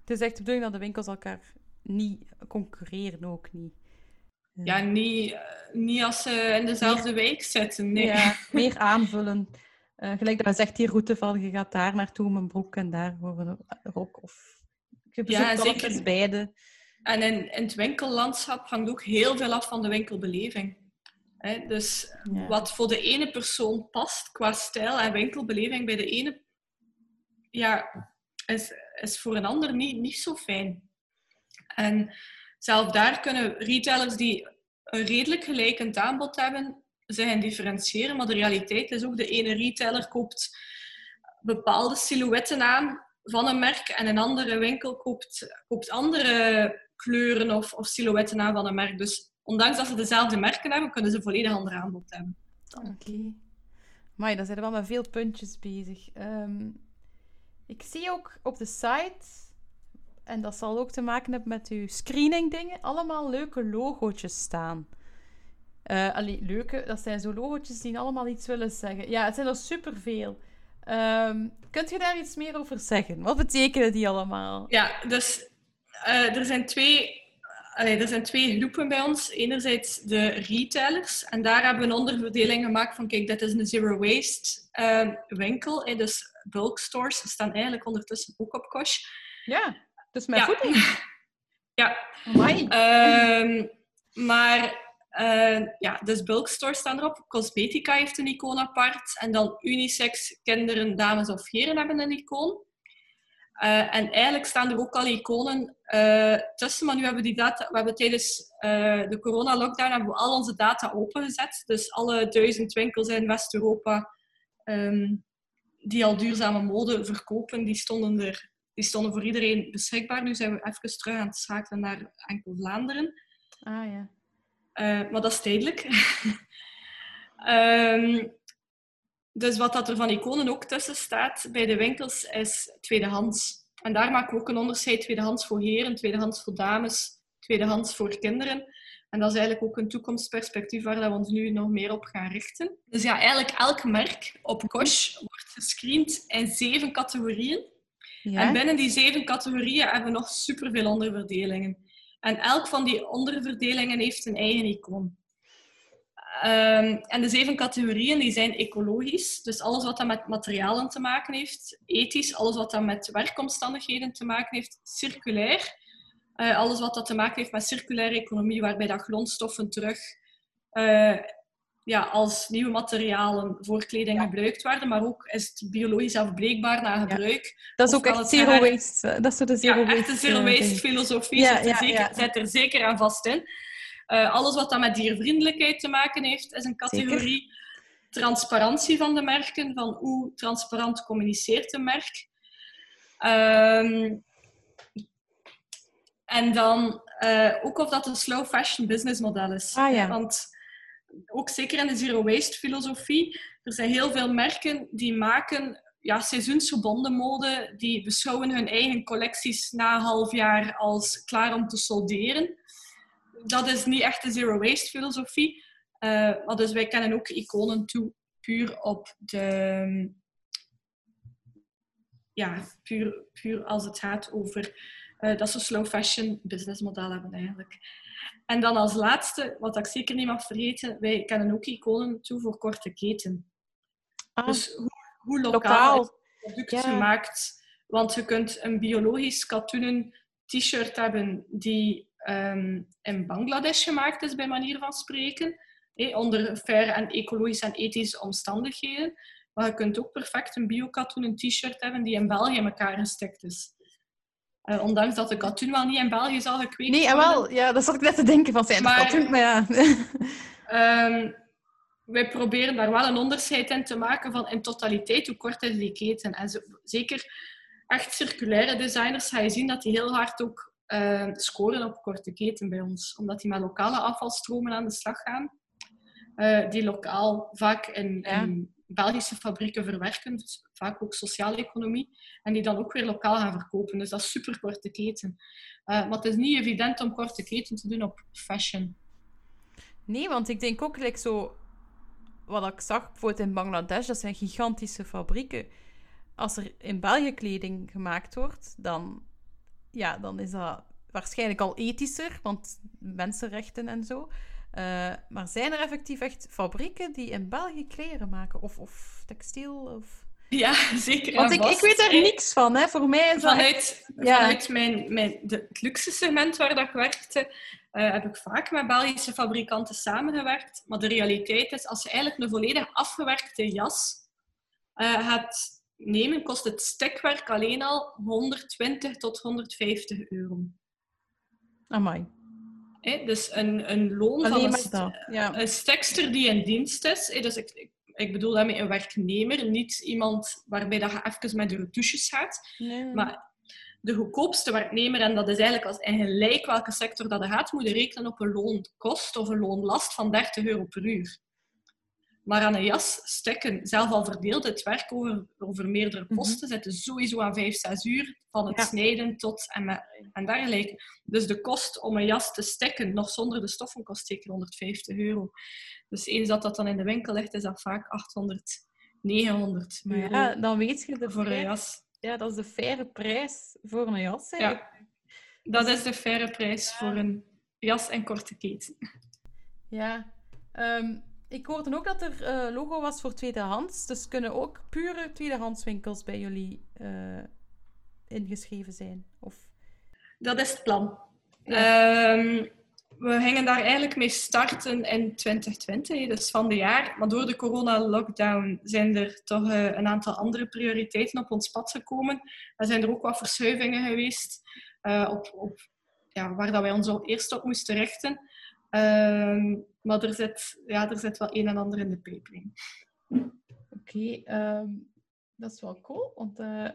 Het is echt de bedoeling dat de winkels elkaar niet concurreren, ook niet. Ja, niet, eh, niet als ze in dezelfde wijk zitten. Nee. Ja, [laughs] meer aanvullen. Uh, gelijk dat je zegt, die route van je gaat daar naartoe om een broek en daar voor een rok. Of je ja, zeker. beide. En in, in het winkellandschap hangt ook heel veel af van de winkelbeleving. dus wat voor de ene persoon past qua stijl en winkelbeleving bij de ene, ja, is, is voor een ander niet, niet zo fijn. En zelf daar kunnen retailers die een redelijk gelijkend aanbod hebben, zich gaan differentiëren. Maar de realiteit is ook, de ene retailer koopt bepaalde silhouetten aan van een merk en een andere winkel koopt, koopt andere kleuren of, of silhouetten aan van een merk. Dus ondanks dat ze dezelfde merken hebben, kunnen ze volledig ander aanbod hebben. Oké. Okay. Dan zijn er wel met veel puntjes bezig. Ehm, ik zie ook op de site, en dat zal ook te maken hebben met uw screening dingen, allemaal leuke logootjes staan. Uh, allee, leuke, dat zijn zo logootjes die allemaal iets willen zeggen. Ja, het zijn er superveel. Um, kunt je daar iets meer over zeggen? Wat betekenen die allemaal? Ja, dus uh, er, zijn twee, allee, er zijn twee groepen bij ons. Enerzijds de retailers. En daar hebben we een onderverdeling gemaakt van, kijk, dit is een zero waste uh, winkel. En dus bulk stores staan eigenlijk ondertussen ook op Kosh. Ja, dus met ja. voeding. [laughs] ja. Um, maar uh, ja, dus bulk stores staan erop. Cosmetica heeft een icoon apart. En dan unisex, kinderen, dames of heren hebben een icoon. Uh, en eigenlijk staan er ook al iconen uh, tussen, maar nu hebben we die data, we hebben tijdens de corona-lockdown hebben we al onze data opengezet. Dus alle duizend winkels in West-Europa um, die al duurzame mode verkopen, die stonden, er, die stonden voor iedereen beschikbaar. Nu zijn we even terug aan het schakelen naar enkel Vlaanderen. Ah ja. Maar dat is tijdelijk. um, [laughs] Dus wat dat er van iconen ook tussen staat bij de winkels is tweedehands. En daar maken we ook een onderscheid tweedehands voor heren, tweedehands voor dames, tweedehands voor kinderen. En dat is eigenlijk ook een toekomstperspectief waar we ons nu nog meer op gaan richten. Dus ja, eigenlijk elk merk op Kosh wordt gescreend in zeven categorieën. Ja. En binnen die zeven categorieën hebben we nog superveel onderverdelingen. En elk van die onderverdelingen heeft een eigen icoon. Um, en de zeven categorieën die zijn ecologisch, dus alles wat dat met materialen te maken heeft, ethisch, alles wat dat met werkomstandigheden te maken heeft, circulair, uh, alles wat dat te maken heeft met circulaire economie, waarbij dat grondstoffen terug uh, ja, als nieuwe materialen voor kleding ja. gebruikt worden, maar ook is het biologisch afbreekbaar na gebruik. Ja. Dat is ook echt zero waste. Dat is de zero ja, waste. echt een zero waste filosofie zit, er zeker, zit er zeker aan vast in. Uh, alles wat dan met diervriendelijkheid te maken heeft, is een categorie. Zeker. Transparantie van de merken, van hoe transparant communiceert een merk. Um, en dan uh, ook of dat een slow fashion business model is. Ah, ja. Want ook zeker in de zero waste filosofie, er zijn heel veel merken die maken ja, seizoensgebonden mode, die beschouwen hun eigen collecties na een half jaar als klaar om te solderen dat is niet echt de zero waste filosofie. Maar dus wij kennen ook iconen toe puur op de... Ja, puur, puur als het gaat over uh, dat ze slow fashion businessmodel hebben eigenlijk. En dan als laatste, wat ik zeker niet mag vergeten, wij kennen ook iconen toe voor korte keten. Ah, dus hoe, hoe lokaal, lokaal. het product ja. gemaakt. Want je kunt een biologisch katoenen t-shirt hebben die um, in Bangladesh gemaakt is, bij manier van spreken. Hey, onder faire en ecologische en ethische omstandigheden. Maar je kunt ook perfect een biokatoen, t-shirt hebben die in België in elkaar gestikt is. Uh, ondanks dat de katoen wel niet in België zal gekweekt nee, worden. Nee, wel, ja, dat zat ik net te denken van zijn maar, katoen, maar ja. um, [laughs] wij proberen daar wel een onderscheid in te maken van in totaliteit hoe kort is die keten. En zo, zeker echt circulaire designers ga je zien dat die heel hard ook uh, scoren op korte keten bij ons, omdat die met lokale afvalstromen aan de slag gaan. Uh, die lokaal vaak in, in, Belgische fabrieken verwerken, dus vaak ook sociale economie, en die dan ook weer lokaal gaan verkopen. Dus dat is super korte keten. Uh, maar het is niet evident om korte keten te doen op fashion. Nee, want ik denk ook like zo, wat ik zag bijvoorbeeld in Bangladesh, dat zijn gigantische fabrieken. Als er in België kleding gemaakt wordt, dan, ja, dan is dat waarschijnlijk al ethischer, want mensenrechten en zo. Uh, maar zijn er effectief echt fabrieken die in België kleren maken? Of, of textiel? Of... Ja, [laughs] zeker. Want ik, ik weet er niks van. Hè. Voor mij is vanuit, echt... ja. vanuit mijn, mijn, de, het luxe segment waar dat ik werkte, uh, heb ik vaak met Belgische fabrikanten samengewerkt. Maar de realiteit is, als je eigenlijk een volledig afgewerkte jas uh, gaat nemen, kost het stekwerk alleen al 120 tot 150 euro. Amai. Dus een, een loon Alleen van een, ja. een stekster die in dienst is. Dus ik, ik, bedoel daarmee een werknemer, niet iemand waarbij dat je even met de retouches gaat. Nee. Maar de goedkoopste werknemer, en dat is eigenlijk als in gelijk welke sector dat gaat, moet je rekenen op een loonkost of een loonlast van 30 euro per uur. Maar aan een jas stekken, zelf al verdeeld het werk over, over meerdere posten, mm -hmm. zitten sowieso aan 5, 6 uur, van het Ja. snijden tot en, dergelijke. Dus de kost om een jas te stekken, nog zonder de stoffen, kost zeker 150 euro. Dus eens dat dat dan in de winkel ligt, is dat vaak 800, 900 Maar euro ja, dan weet je de voor een jas. Ja, dat is de faire prijs voor een jas. Hè. Ja. Dat is de faire prijs voor een jas en korte keten. Ja. Ehm, ik hoorde ook dat er eh, logo was voor tweedehands. Dus kunnen ook pure tweedehandswinkels bij jullie eh, ingeschreven zijn? Of... Dat is het plan. Ehm, we gingen daar eigenlijk mee starten in 2020, hè, dus van de jaar. Maar door de corona-lockdown zijn er toch eh, een aantal andere prioriteiten op ons pad gekomen. Er zijn er ook wat verschuivingen geweest op, op ja, waar dat wij ons al eerst op moesten richten. Ehm, maar er zit, ja, er zit wel een en ander in de pipeline. Oké, ehm, dat is wel cool. Want eh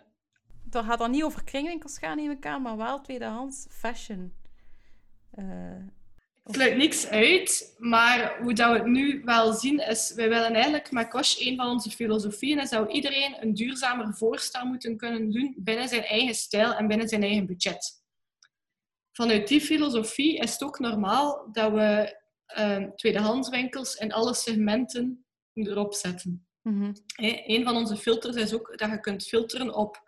dat gaat dan niet over kringwinkels gaan, neem ik aan, maar wel tweedehands fashion. Eh, Het sluit niks uit, maar hoe dat we het nu wel zien is, wij willen eigenlijk met Kosh, een van onze filosofieën is dat iedereen een duurzamer voorstel moeten kunnen doen binnen zijn eigen stijl en binnen zijn eigen budget. Vanuit die filosofie is het ook normaal dat we uh, tweedehandswinkels in alle segmenten erop zetten. mhm. Hè, een van onze filters is ook dat je kunt filteren op,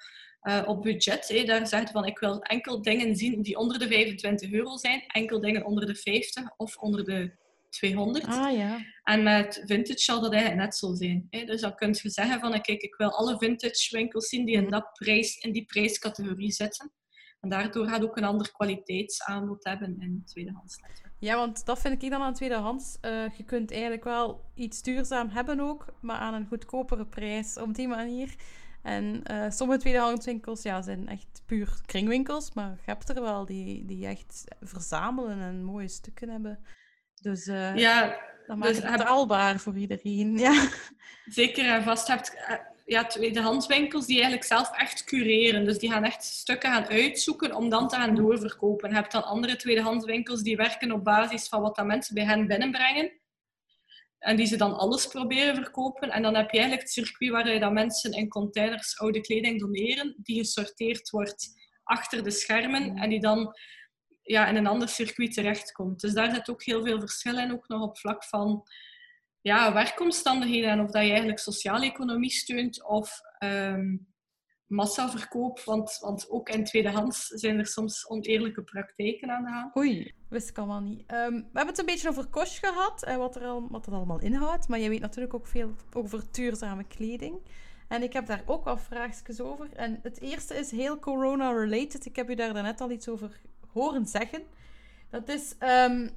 uh, op budget. Daar zeg je van, ik wil enkel dingen zien die onder de 25 euro zijn, enkel dingen onder de 50 of onder de 200. Ah ja. En met vintage zal dat eigenlijk net zo zijn. Dus dan kun je zeggen van, kijk, ik wil alle vintage winkels zien die in, dat prijs, in die prijscategorie zitten. En daardoor gaat ook een ander kwaliteitsaanbod hebben in tweedehands netwerk. Ja, want dat vind ik dan aan tweedehands. Eh, je kunt eigenlijk wel iets duurzaam hebben ook, maar aan een goedkopere prijs op die manier. En eh, sommige tweedehandswinkels ja, zijn echt puur kringwinkels, maar je hebt er wel die, die echt verzamelen en mooie stukken hebben. Dus eh, Ja, dat maakt dus het heb- betaalbaar voor iedereen. [laughs] Ja. zeker en vast hebt ja, tweedehandswinkels die eigenlijk zelf echt cureren. Dus die gaan echt stukken gaan uitzoeken om dan te gaan doorverkopen. Je hebt dan andere tweedehandswinkels die werken op basis van wat dat mensen bij hen binnenbrengen. En die ze dan alles proberen verkopen. En dan heb je eigenlijk het circuit waar je dan mensen in containers oude kleding doneren, die gesorteerd wordt achter de schermen en die dan ja, in een ander circuit terechtkomt. Dus daar zit ook heel veel verschil in, ook nog op vlak van ja, werkomstandigheden en of dat je eigenlijk sociale economie steunt of ehm, massaverkoop. Want, want ook in tweedehands zijn er soms oneerlijke praktijken aan de hand. Oei, wist ik allemaal niet. Ehm, we hebben het een beetje over kost gehad en wat, er al, wat het allemaal inhoudt. Maar je weet natuurlijk ook veel over duurzame kleding. En ik heb daar ook wel vraagjes over. En het eerste is heel corona-related. Ik heb u daar net al iets over horen zeggen. Dat is, ehm,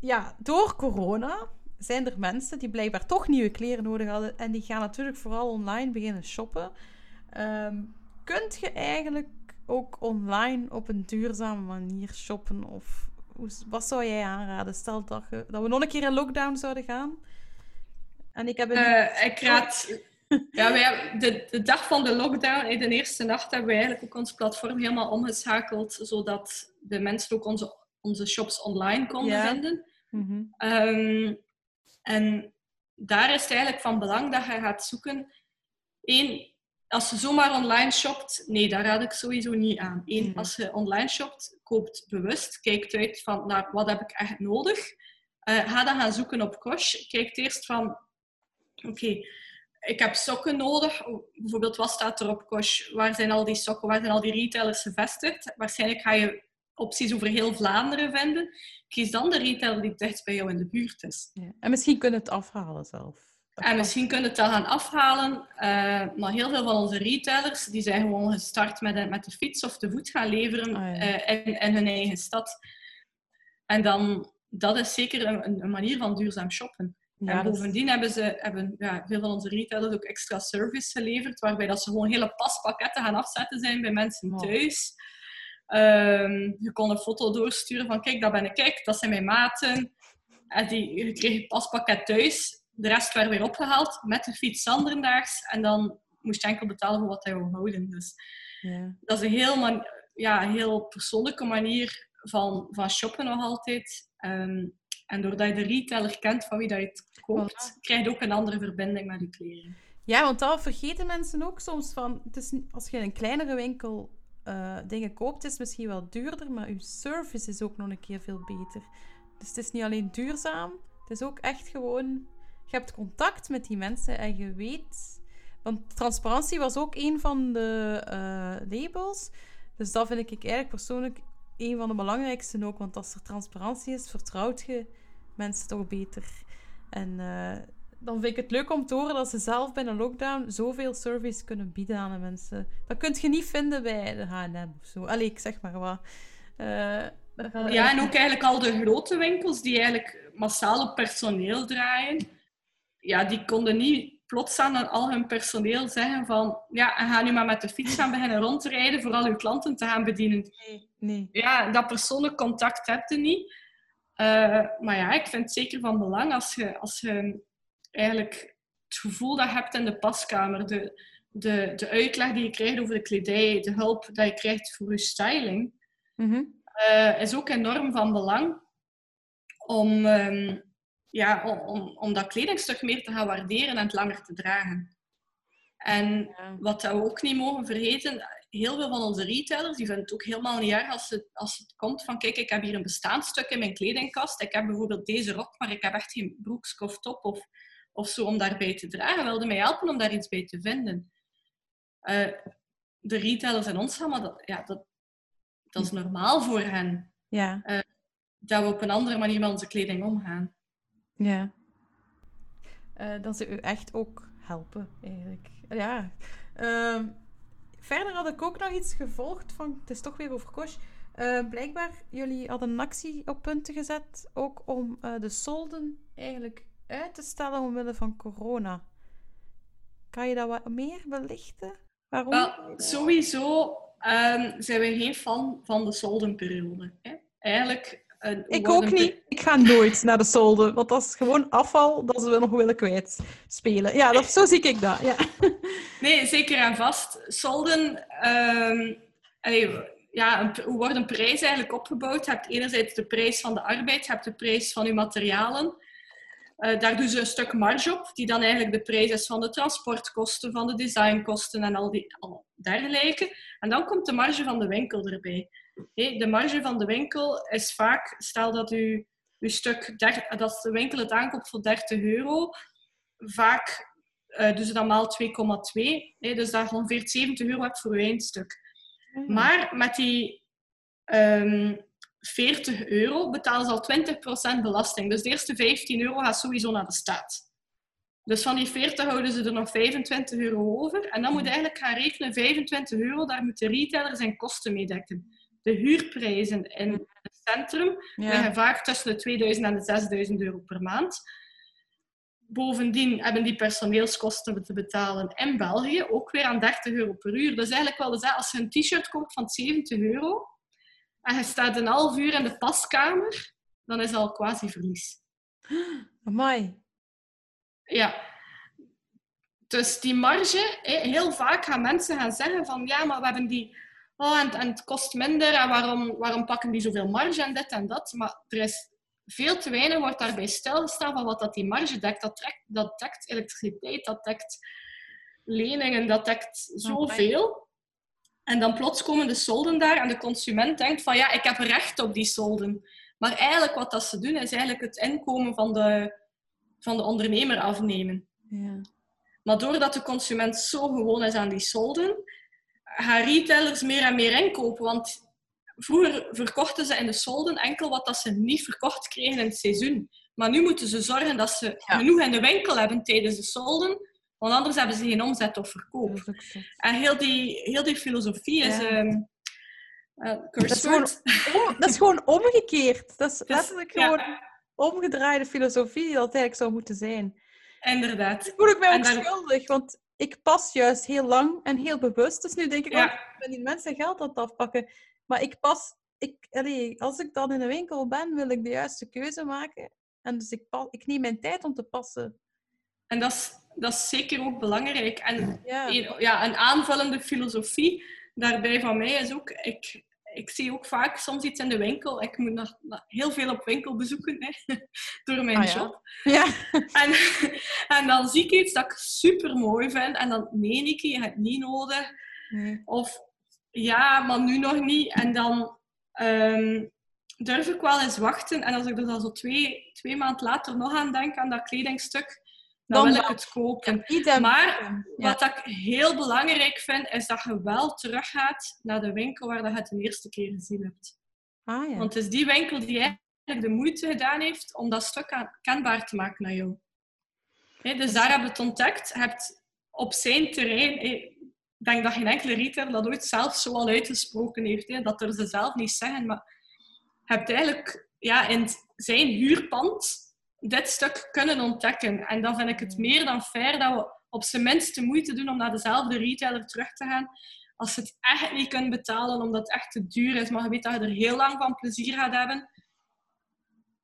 ja, door corona zijn er mensen die blijkbaar toch nieuwe kleren nodig hadden. En die gaan natuurlijk vooral online beginnen shoppen. Ehm, kunt je eigenlijk ook online op een duurzame manier shoppen? Of hoe, wat zou jij aanraden? Stel dat, je, dat we nog een keer in lockdown zouden gaan. En ik heb een... Eh, ik raad [laughs] Ja, wij, de, de dag van de lockdown, in de eerste nacht, hebben we eigenlijk ook ons platform helemaal omgeschakeld, zodat de mensen ook onze, onze shops online konden Ja. vinden. Mhm. Ehm, en daar is het eigenlijk van belang dat je gaat zoeken. Eén, als je zomaar online shopt, nee, daar raad ik sowieso niet aan. Eén, Mhm. als je online shopt, koopt bewust. Kijkt uit van naar wat heb ik echt nodig. Eh, ga dan gaan zoeken op Kosh. Kijk eerst van, oké, ik heb sokken nodig. Bijvoorbeeld, wat staat er op Kosh? Waar zijn al die sokken? Waar zijn al die retailers gevestigd? Waarschijnlijk ga je opties over heel Vlaanderen vinden. Kies dan de retailer die het dichtst bij jou in de buurt is. Ja. En misschien kunnen het afhalen zelf. Dat En kan. misschien kunnen het dan gaan afhalen. eh, maar heel veel van onze retailers die zijn gewoon gestart met, de- met de fiets of de voet gaan leveren Ah, ja. eh, in, in hun eigen stad. En dan, dat is zeker een, manier van duurzaam shoppen. Ja, en is- bovendien hebben, ze, hebben ja, veel van onze retailers ook extra service geleverd, waarbij dat ze gewoon hele paspakketten gaan afzetten zijn bij mensen Oh. Ehm, je kon een foto doorsturen van kijk, dat ben ik, kijk, dat zijn mijn maten. En die, je kreeg je paspakket thuis. De rest werd weer opgehaald met de fiets zanderdaags. En dan moest je enkel betalen voor wat hij wou houden. Dus ja. dat is een heel, man, ja, heel persoonlijke manier van, van shoppen nog altijd. Ehm, en doordat je de retailer kent van wie dat je het koopt, krijg je ook een andere verbinding met je kleding. Ja, want dat vergeten mensen ook soms van. Het is, als je in een kleinere winkel eh, dingen koopt, is misschien wel duurder, maar je service is ook nog een keer veel beter. Dus het is niet alleen duurzaam, het is ook echt gewoon. Je hebt contact met die mensen en je weet. Want transparantie was ook een van de eh, labels. Dus dat vind ik eigenlijk persoonlijk een van de belangrijkste ook. Want als er transparantie is, vertrouwt je mensen toch beter. En eh, dan vind ik het leuk om te horen dat ze zelf bij een lockdown zoveel service kunnen bieden aan de mensen. Dat kun je niet vinden bij de H&M of zo. Allee, ik zeg maar wat. Eh, Ja, en ook eigenlijk al de grote winkels die eigenlijk massaal op personeel draaien, ja, die konden niet plots aan al hun personeel zeggen van ja, en ga nu maar met de fiets gaan beginnen rondrijden voor al uw klanten te gaan bedienen. Nee, nee. Ja, dat persoonlijk contact heb je niet. Eh, maar ja, ik vind het zeker van belang als je, als je eigenlijk het gevoel dat je hebt in de paskamer, de, de, de uitleg die je krijgt over de kledij, de hulp dat je krijgt voor je styling, Mhm. eh, is ook enorm van belang om, ehm, ja, om, om, om dat kledingstuk meer te gaan waarderen en het langer te dragen. En Ja. wat we ook niet mogen vergeten, heel veel van onze retailers die vinden het ook helemaal niet erg als het, als het komt van kijk, ik heb hier een bestaanstuk in mijn kledingkast. Ik heb bijvoorbeeld deze rok, maar ik heb echt geen broeks of top of, of zo om daarbij te dragen. Wilde mij helpen om daar iets bij te vinden. Eh, de retailers en ons allemaal, dat, ja, dat, dat is normaal voor hen. Ja, Dat we op een andere manier met onze kleding omgaan. ja. Eh, dat ze u echt ook helpen, eigenlijk. Ja. Ehm, verder had ik ook nog iets gevolgd van... Het is toch weer over Kosh. Eh, blijkbaar, jullie hadden een actie op punten gezet, ook om eh, de solden eigenlijk uit te stellen omwille van corona. Kan je dat wat meer belichten? Waarom? Wel, sowieso ehm, zijn wij geen fan van de soldenperiode. Hè? Eigenlijk... eh, Ik ook niet. Ik ga nooit naar de solden, want dat is gewoon afval dat ze nog willen kwijtspelen. Ja, dat, zo zie ik dat. Ja. [laughs] Nee, zeker en vast. Solden, ehm, allee, ja, een, hoe wordt een prijs eigenlijk opgebouwd? Je hebt enerzijds de prijs van de arbeid, je hebt de prijs van je materialen. Eh, daar doen ze een stuk marge op, die dan eigenlijk de prijs is van de transportkosten, van de designkosten en al die al dergelijke. En dan komt de marge van de winkel erbij. De marge van de winkel is vaak, stel dat u uw stuk, der- dat de winkel het aankoopt voor 30 euro, vaak eh doen ze dan maal 2,2. hè, Dus dat je ongeveer 70 euro hebt voor je eindstuk. Maar met die ehm 40 euro betalen ze al 20% belasting. Dus de eerste 15 euro gaat sowieso naar de staat. Dus van die 40 houden ze er nog 25 euro over. En dan moet je eigenlijk gaan rekenen, 25 euro, daar moet de retailer zijn kosten mee dekken. De huurprijzen in het centrum liggen vaak tussen de 2000 en de 6000 euro per maand. Bovendien hebben die personeelskosten te betalen in België, ook weer aan 30 euro per uur. Dus eigenlijk wel eens, als je een t-shirt koopt van 70 euro en je staat een half uur in de paskamer, dan is dat al quasi verlies. [gasps] Amai. Ja. Dus die marge, heel vaak gaan mensen gaan zeggen van ja, maar we hebben die... Oh, en, en het kost minder en waarom, waarom pakken die zoveel marge en dit en dat? Maar er is veel te weinig wordt daarbij stilgestaan van wat dat die marge dekt. Dat, trekt, dat dekt elektriciteit, dat dekt leningen, dat dekt zoveel. En dan plots komen de solden daar en de consument denkt van ja, ik heb recht op die solden. Maar eigenlijk wat dat ze doen, is eigenlijk het inkomen van de, van de ondernemer afnemen. Ja. Maar doordat de consument zo gewoon is aan die solden, gaan retailers meer en meer inkopen. Want vroeger verkochten ze in de solden enkel wat dat ze niet verkocht kregen in het seizoen. Maar nu moeten ze zorgen dat ze genoeg in de winkel hebben tijdens de solden, want anders hebben ze geen omzet of verkoop. En heel die, heel die filosofie is... Um, uh, dat, is gewoon, dat is gewoon omgekeerd. Dat is letterlijk gewoon omgedraaide filosofie die dat eigenlijk zou moeten zijn. Inderdaad. voel ik mij ook schuldig, want ik pas juist heel lang en heel bewust. Dus nu denk ik, ja. ik ben die mensen geld aan het afpakken. Maar ik pas, ik, allee, als ik dan in een winkel ben, wil ik de juiste keuze maken. En dus ik, pas, ik neem mijn tijd om te passen. En dat is, dat is zeker ook belangrijk. En ja. Een, ja, een aanvullende filosofie daarbij van mij is ook, ik, ik zie ook vaak soms iets in de winkel. Ik moet nog, heel veel op winkel bezoeken hè, [laughs] door mijn ah, job. Ja. En, en dan zie ik iets dat ik super mooi vind en dan nee, Niki, je hebt het niet nodig. Nee. Of ja, maar nu nog niet. En dan um, durf ik wel eens wachten. En als ik er dan zo twee, twee maanden later nog aan denk, aan dat kledingstuk, dan, wil ik het kopen. maar wat ik heel belangrijk vind, is dat je wel teruggaat naar de winkel waar je het de eerste keer gezien hebt. Ah, ja. Want het is die winkel die eigenlijk de moeite gedaan heeft om dat stuk kenbaar te maken naar jou. dus daar heb je het ontdekt. Je hebt op zijn terrein ik denk dat geen enkele retailer dat ooit zelf zo al uitgesproken heeft. Dat er ze zelf niet zeggen. Maar je hebt eigenlijk ja, in zijn huurpand dit stuk kunnen ontdekken. En dan vind ik het meer dan fair dat we op zijn minst de moeite doen om naar dezelfde retailer terug te gaan. Als ze het echt niet kunnen betalen omdat het echt te duur is, maar je weet dat je er heel lang van plezier gaat hebben,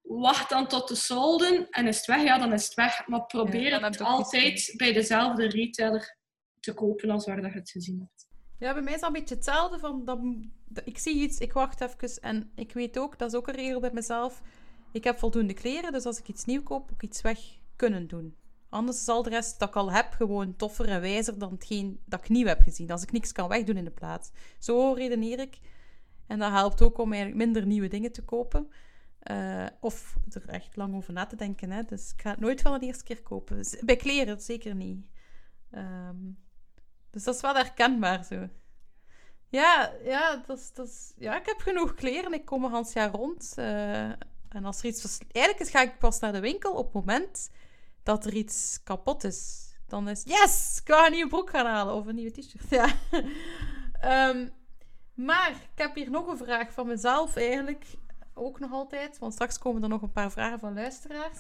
wacht dan tot de solden en is het weg, ja, dan is het weg. Maar probeer het altijd bij dezelfde retailer te kopen als waar dat je het gezien hebt. Ja, bij mij is dat een beetje hetzelfde. Van dat, ik zie iets, ik wacht even en ik weet ook, dat is ook een regel bij mezelf. Ik heb voldoende kleren, dus als ik iets nieuw koop, ook iets weg kunnen doen. Anders zal de rest dat ik al heb gewoon toffer en wijzer dan hetgeen dat ik nieuw heb gezien. Als ik niks kan wegdoen in de plaats. Zo redeneer ik. En dat helpt ook om eigenlijk minder nieuwe dingen te kopen. Uh, of er echt lang over na te denken. Hè. Dus ik ga het nooit van de eerste keer kopen. Bij kleren zeker niet. Um, dus dat is wel herkenbaar zo. Ja, ja, is, dat is, ja ik heb genoeg kleren. Ik kom een half jaar rond. Uh, en als er iets... Eigenlijk ga ik pas naar de winkel op het moment dat er iets kapot is. Dan is... Yes! Ik ga een nieuwe broek gaan halen. Of een nieuwe t-shirt. Ja. um, [laughs] maar ik heb hier nog een vraag van mezelf eigenlijk. Ook nog altijd. Want straks komen er nog een paar vragen van luisteraars.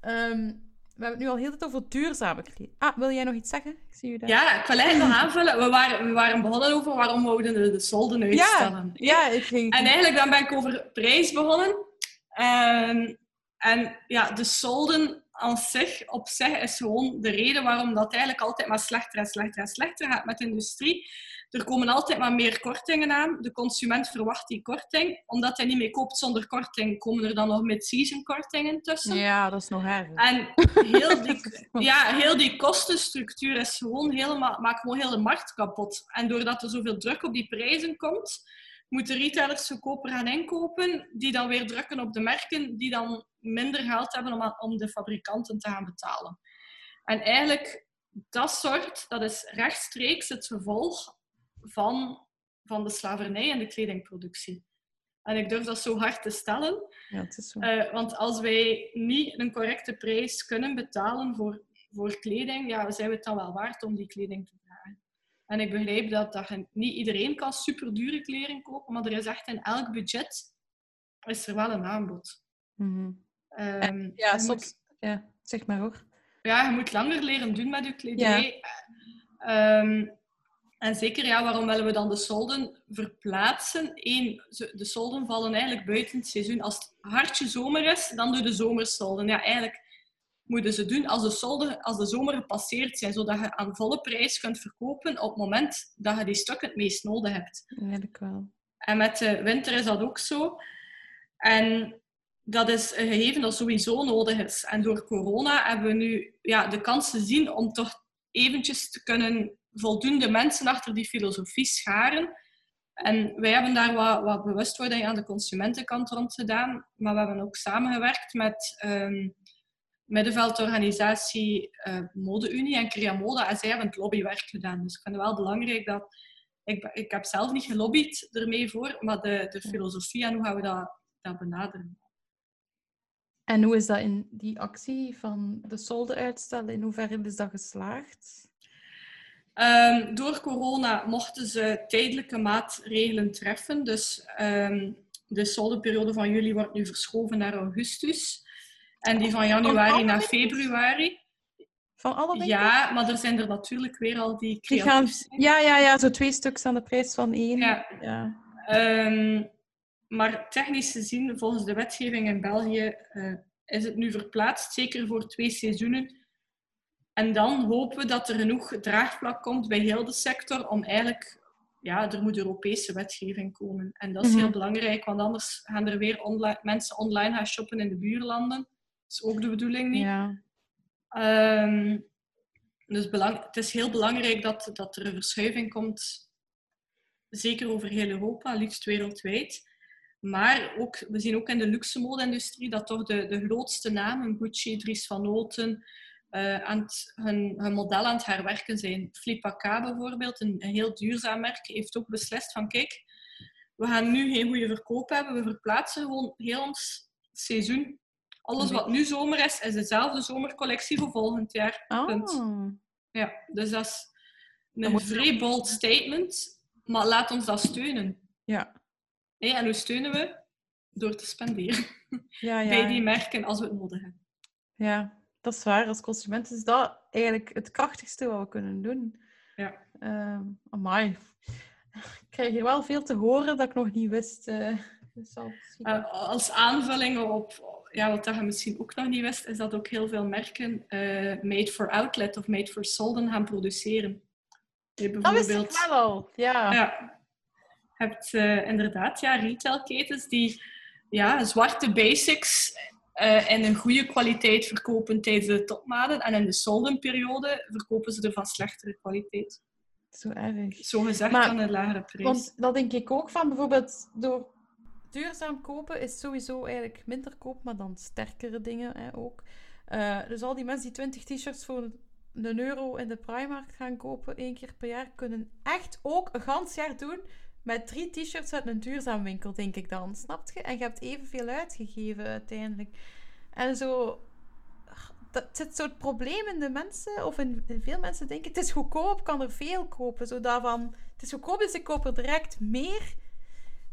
Um, we hebben het nu al heel tijd over duurzame kleding. Ah, wil jij nog iets zeggen? Ik zie u daar. Ja, ik wil eigenlijk nog aanvullen. We waren, we waren begonnen over waarom we de solden uitstellen. Ja, ja ik ging... En eigenlijk dan ben ik over prijs begonnen. En, en ja, de solden aan zich, op zich, is gewoon de reden waarom dat eigenlijk altijd maar slechter en slechter en slechter gaat met de industrie. Er komen altijd maar meer kortingen aan. De consument verwacht die korting. Omdat hij niet meer koopt zonder korting, komen er dan nog mid-season kortingen tussen. Ja, dat is nog erger. En heel die, [laughs] ja, heel die kostenstructuur is gewoon helemaal, maakt gewoon heel de markt kapot. En doordat er zoveel druk op die prijzen komt, moeten retailers goedkoper gaan inkopen, die dan weer drukken op de merken, die dan minder geld hebben om, om de fabrikanten te gaan betalen. En eigenlijk, dat soort, dat is rechtstreeks het gevolg van, van de slavernij en de kledingproductie. En ik durf dat zo hard te stellen. Ja, het is zo. Uh, want als wij niet een correcte prijs kunnen betalen voor, voor kleding, ja, zijn we het dan wel waard om die kleding te. En ik begrijp dat, dat niet iedereen kan super dure kleding kopen, maar er is echt in elk budget is er wel een aanbod. Mm -hmm. um, ja, soms. ja, zeg maar hoor. Ja, je moet langer leren doen met je kledij. Ja. Um, en zeker, ja, waarom willen we dan de solden verplaatsen? Eén, de solden vallen eigenlijk buiten het seizoen. Als het hartje zomer is, dan doe de zomersolden. Ja, eigenlijk moeten ze doen als de, solden, als de zomer gepasseerd zijn, zodat je aan volle prijs kunt verkopen op het moment dat je die stukken het meest nodig hebt. Eigenlijk wel. En met de winter is dat ook zo. En dat is een gegeven dat sowieso nodig is. En door corona hebben we nu ja, de kans gezien om toch eventjes te kunnen voldoende mensen achter die filosofie scharen. En wij hebben daar wat, wat bewustwording aan de consumentenkant rond gedaan. Maar we hebben ook samengewerkt met um, middenveldorganisatie uh, Modeunie en Crea Mode. En zij hebben het lobbywerk gedaan. Dus ik vind het wel belangrijk dat... Ik, ik heb zelf niet gelobbyd ermee voor, maar de, de filosofie en hoe gaan we dat, dat benaderen. En hoe is dat in die actie van de solde uitstellen? In hoeverre is dat geslaagd? Um, door corona mochten ze tijdelijke maatregelen treffen. Dus um, de soldeperiode van juli wordt nu verschoven naar augustus. En die van januari naar februari. Van alle? Ja, maar er zijn er natuurlijk weer al die creatief Ja, ja, ja, zo twee stuks aan de prijs van één. Ja. ja. Um, maar technisch gezien, volgens de wetgeving in België, uh, is het nu verplaatst, zeker voor twee seizoenen. En dan hopen we dat er genoeg draagvlak komt bij heel de sector om eigenlijk... Ja, er moet Europese wetgeving komen. En dat is heel belangrijk, want anders gaan er weer online, mensen online gaan shoppen in de buurlanden. Is ook de bedoeling niet. Ja. Um, dus belang, het is heel belangrijk dat, dat er een verschuiving komt, zeker over heel Europa, liefst wereldwijd. Maar ook, we zien ook in de luxe mode-industrie dat toch de, de grootste namen, Gucci, Dries van Noten, uh, aan het, hun, hun, model aan het herwerken zijn. Flippa K bijvoorbeeld, een, een, heel duurzaam merk, heeft ook beslist van kijk, we gaan nu geen goede verkoop hebben, we verplaatsen gewoon heel ons seizoen. Alles wat nu zomer is, is dezelfde zomercollectie voor volgend jaar. Oh. Ja, dus dat is een vrij bold statement, maar laat ons dat steunen. Ja. Hey, en hoe steunen we? Door te spenderen. [laughs] Ja, ja. Bij die merken als we het nodig hebben. Ja, dat is waar. Als consument is dat eigenlijk het krachtigste wat we kunnen doen. Ja. Uh, amai. [laughs] Ik krijg hier wel veel te horen dat ik nog niet wist. Uh, dus uh, als aanvulling op ja, wat je misschien ook nog niet wist, is dat ook heel veel merken uh, made for outlet of made for solden gaan produceren. Je bijvoorbeeld... Dat wist ik wel al, ja. ja hebt uh, inderdaad ja, retailketens die ja, zwarte basics uh, in een goede kwaliteit verkopen tijdens de topmaden. En in de soldenperiode verkopen ze er van slechtere kwaliteit. Zo erg. Zo gezegd aan een lagere prijs. Want dat denk ik ook van bijvoorbeeld door duurzaam kopen is sowieso eigenlijk minder koop, maar dan sterkere dingen hè, ook. Uh, dus al die mensen die 20 t-shirts voor een euro in de Primark gaan kopen één keer per jaar, kunnen echt ook een gans jaar doen met drie t-shirts uit een duurzaam winkel, denk ik dan. Snap je? En je hebt evenveel uitgegeven uiteindelijk. En zo... Dat zit zo'n probleem in de mensen, of in, veel mensen denken, het is goedkoop, kan er veel kopen. Zo daarvan, het is goedkoop, dus ik koop er direct meer.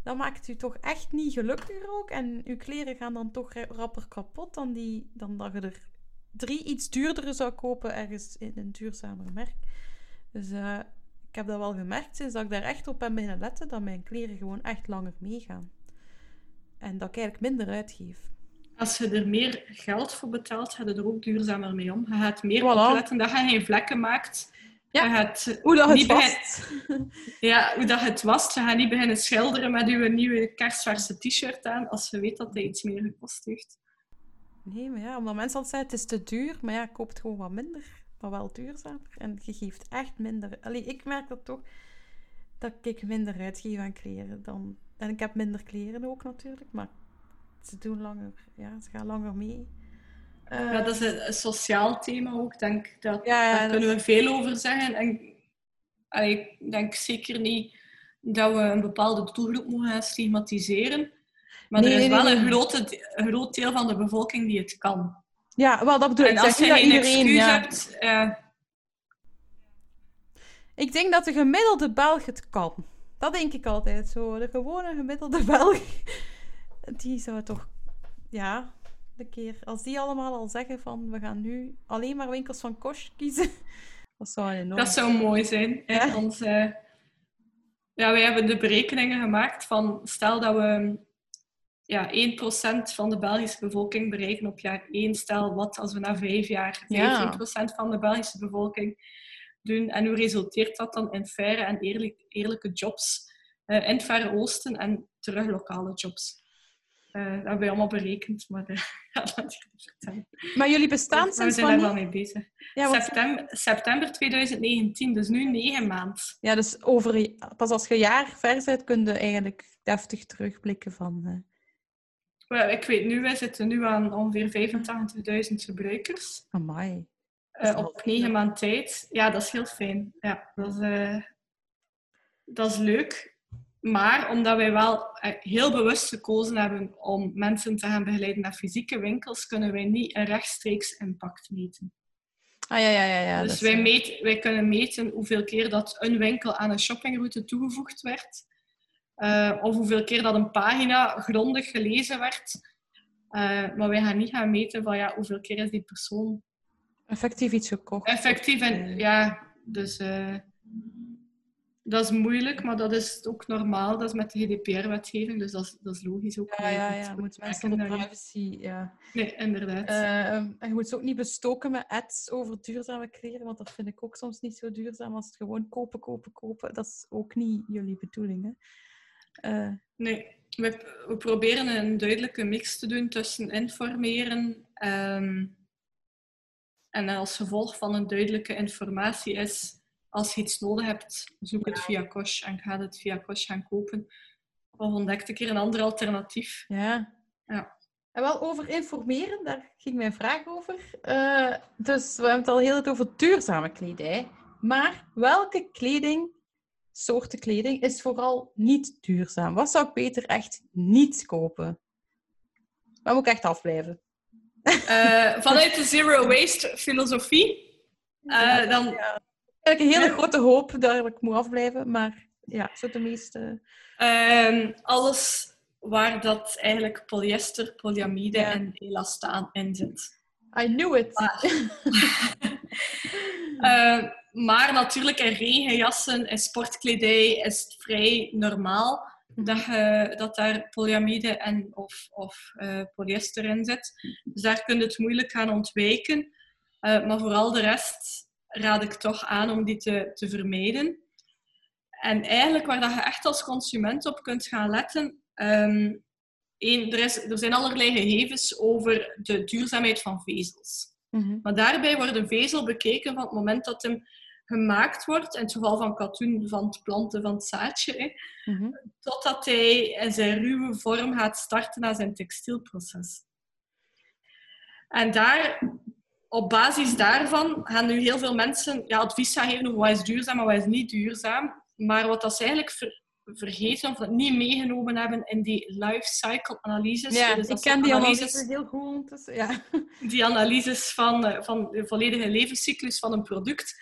Dan maakt u toch echt niet gelukkiger ook. En uw kleren gaan dan toch rapper kapot dan, die, dan dat je er drie iets duurdere zou kopen ergens in een duurzamer merk. Dus uh, ik heb dat wel gemerkt sinds dat ik daar echt op ben beginnen letten, dat mijn kleren gewoon echt langer meegaan. En dat ik eigenlijk minder uitgeef. Als je er meer geld voor betaalt, ga je er ook duurzamer mee om. Je gaat meer voilà. opletten dat je geen vlekken maakt. Ja, je gaat hoe dat het wast. [laughs] Ja, hoe dat het wast. Je gaat niet beginnen schilderen met je nieuwe kerstverse t-shirt aan, als je weet dat hij iets meer gekost heeft. Nee, maar ja, omdat mensen altijd zeggen, het is te duur. Maar ja, koop het gewoon wat minder maar wel duurzamer. En je geeft echt minder. Allee, ik merk dat toch dat ik minder uitgeef aan kleren dan. En ik heb minder kleren ook natuurlijk, maar ze doen langer, ja, ze gaan langer mee. Ja, dat is een, een, sociaal thema ook. Denk dat, ja, daar kunnen we veel over zeggen. En ik denk zeker niet dat we een bepaalde doelgroep moeten stigmatiseren. Maar Nee, er is nee, wel nee, een, grote, een groot deel van de bevolking die het kan. Ja, wel, dat bedoel ik. En als je geen iedereen, excuus ja. hebt... eh, Ik denk dat de gemiddelde Belg het kan. Dat denk ik altijd zo. De gewone gemiddelde Belg. [laughs] Die zou toch... Ja, de keer... Als die allemaal al zeggen van... We gaan nu alleen maar winkels van Kosh kiezen. [laughs] Dat zou enorm Dat zou mooi zijn. Ja. Eh, ja, wij hebben de berekeningen gemaakt van... Stel dat we ja, 1% van de Belgische bevolking bereiken op jaar 1. Stel, wat als we na vijf jaar 15% Ja. van de Belgische bevolking doen. En hoe resulteert dat dan in faire en eerlijk, eerlijke jobs eh, in het Verre Oosten en terug lokale jobs? Eh, dat hebben wij allemaal berekend, maar eh, [laughs] ja, dat is niet vertellen. Maar jullie bestaan Maar we sinds zijn daar wel mee bezig. Ja, want- September, september 2019, dus nu negen maanden. ja, dus over, pas als je een jaar ver bent, kun je eigenlijk deftig terugblikken van... eh, Ik weet nu, wij zitten nu aan ongeveer 85.000 gebruikers. amai. op negen maanden tijd. Ja, dat is heel fijn. Ja, dat, is, dat is leuk. Maar omdat wij wel eh, heel bewust gekozen hebben om mensen te gaan begeleiden naar fysieke winkels, kunnen wij niet een rechtstreeks impact meten. Ah, ja, ja, ja. ja dus wij, meet, wij kunnen meten hoeveel keer dat een winkel aan een shoppingroute toegevoegd werd. eh, of hoeveel keer dat een pagina grondig gelezen werd. Eh, maar wij gaan niet gaan meten van ja, hoeveel keer is die persoon effectief iets gekocht. effectief. En ja, dus dat is moeilijk, maar dat is ook normaal. Dat is met de GDPR-wetgeving, dus dat is, dat is logisch ook. Ja, ja, ja. Moet mensen daarin. privacy... Ja. Nee, inderdaad. Eh, en je moet ze ook niet bestoken met ads over duurzame kleren, want dat vind ik ook soms niet zo duurzaam als het gewoon kopen, kopen, kopen. Dat is ook niet jullie bedoeling, hè? Eh, Nee, we, we proberen een duidelijke mix te doen tussen informeren ehm, en als gevolg van een duidelijke informatie is, als je iets nodig hebt, zoek het via Kosh en ga het via Kosh gaan kopen. Of ontdek een keer een ander alternatief. ja. Ja. En wel over informeren, daar ging mijn vraag over. Eh, dus we hebben het al heel het over duurzame kledij. Maar welke kleding, soorten kleding, is vooral niet duurzaam? Wat zou ik beter echt niet kopen? Waar moet ik echt afblijven? Eh, vanuit de zero waste filosofie, eh, dan Eigenlijk een hele grote hoop dat ik moet afblijven, maar ja, zo de meeste. Ehm, alles waar dat eigenlijk polyester, polyamide Ja. en elastaan in zit. I knew it. [laughs] Eh, maar natuurlijk in regenjassen en sportkledij is het vrij normaal dat, je, dat daar polyamide en of, of eh, polyester in zit. Dus daar kun je het moeilijk gaan ontwijken. Eh, maar vooral de rest raad ik toch aan om die te, te vermijden. En eigenlijk waar dat je echt als consument op kunt gaan letten. ehm, één, er, is, er zijn allerlei gegevens over de duurzaamheid van vezels. Mhm. Maar daarbij wordt een vezel bekeken van het moment dat hem gemaakt wordt, in het geval van katoen van het planten van het zaadje, hè, Mhm. totdat hij in zijn ruwe vorm gaat starten aan zijn textielproces. En daar, op basis daarvan gaan nu heel veel mensen ja, advies gaan geven over wat is duurzaam en wat is niet duurzaam. Maar wat dat ze eigenlijk ver- vergeten of niet meegenomen hebben in die life cycle analyses. Ja, Dus ik ken die analyses- analyse heel goed. Ja. die analyses van, eh, van de volledige levenscyclus van een product.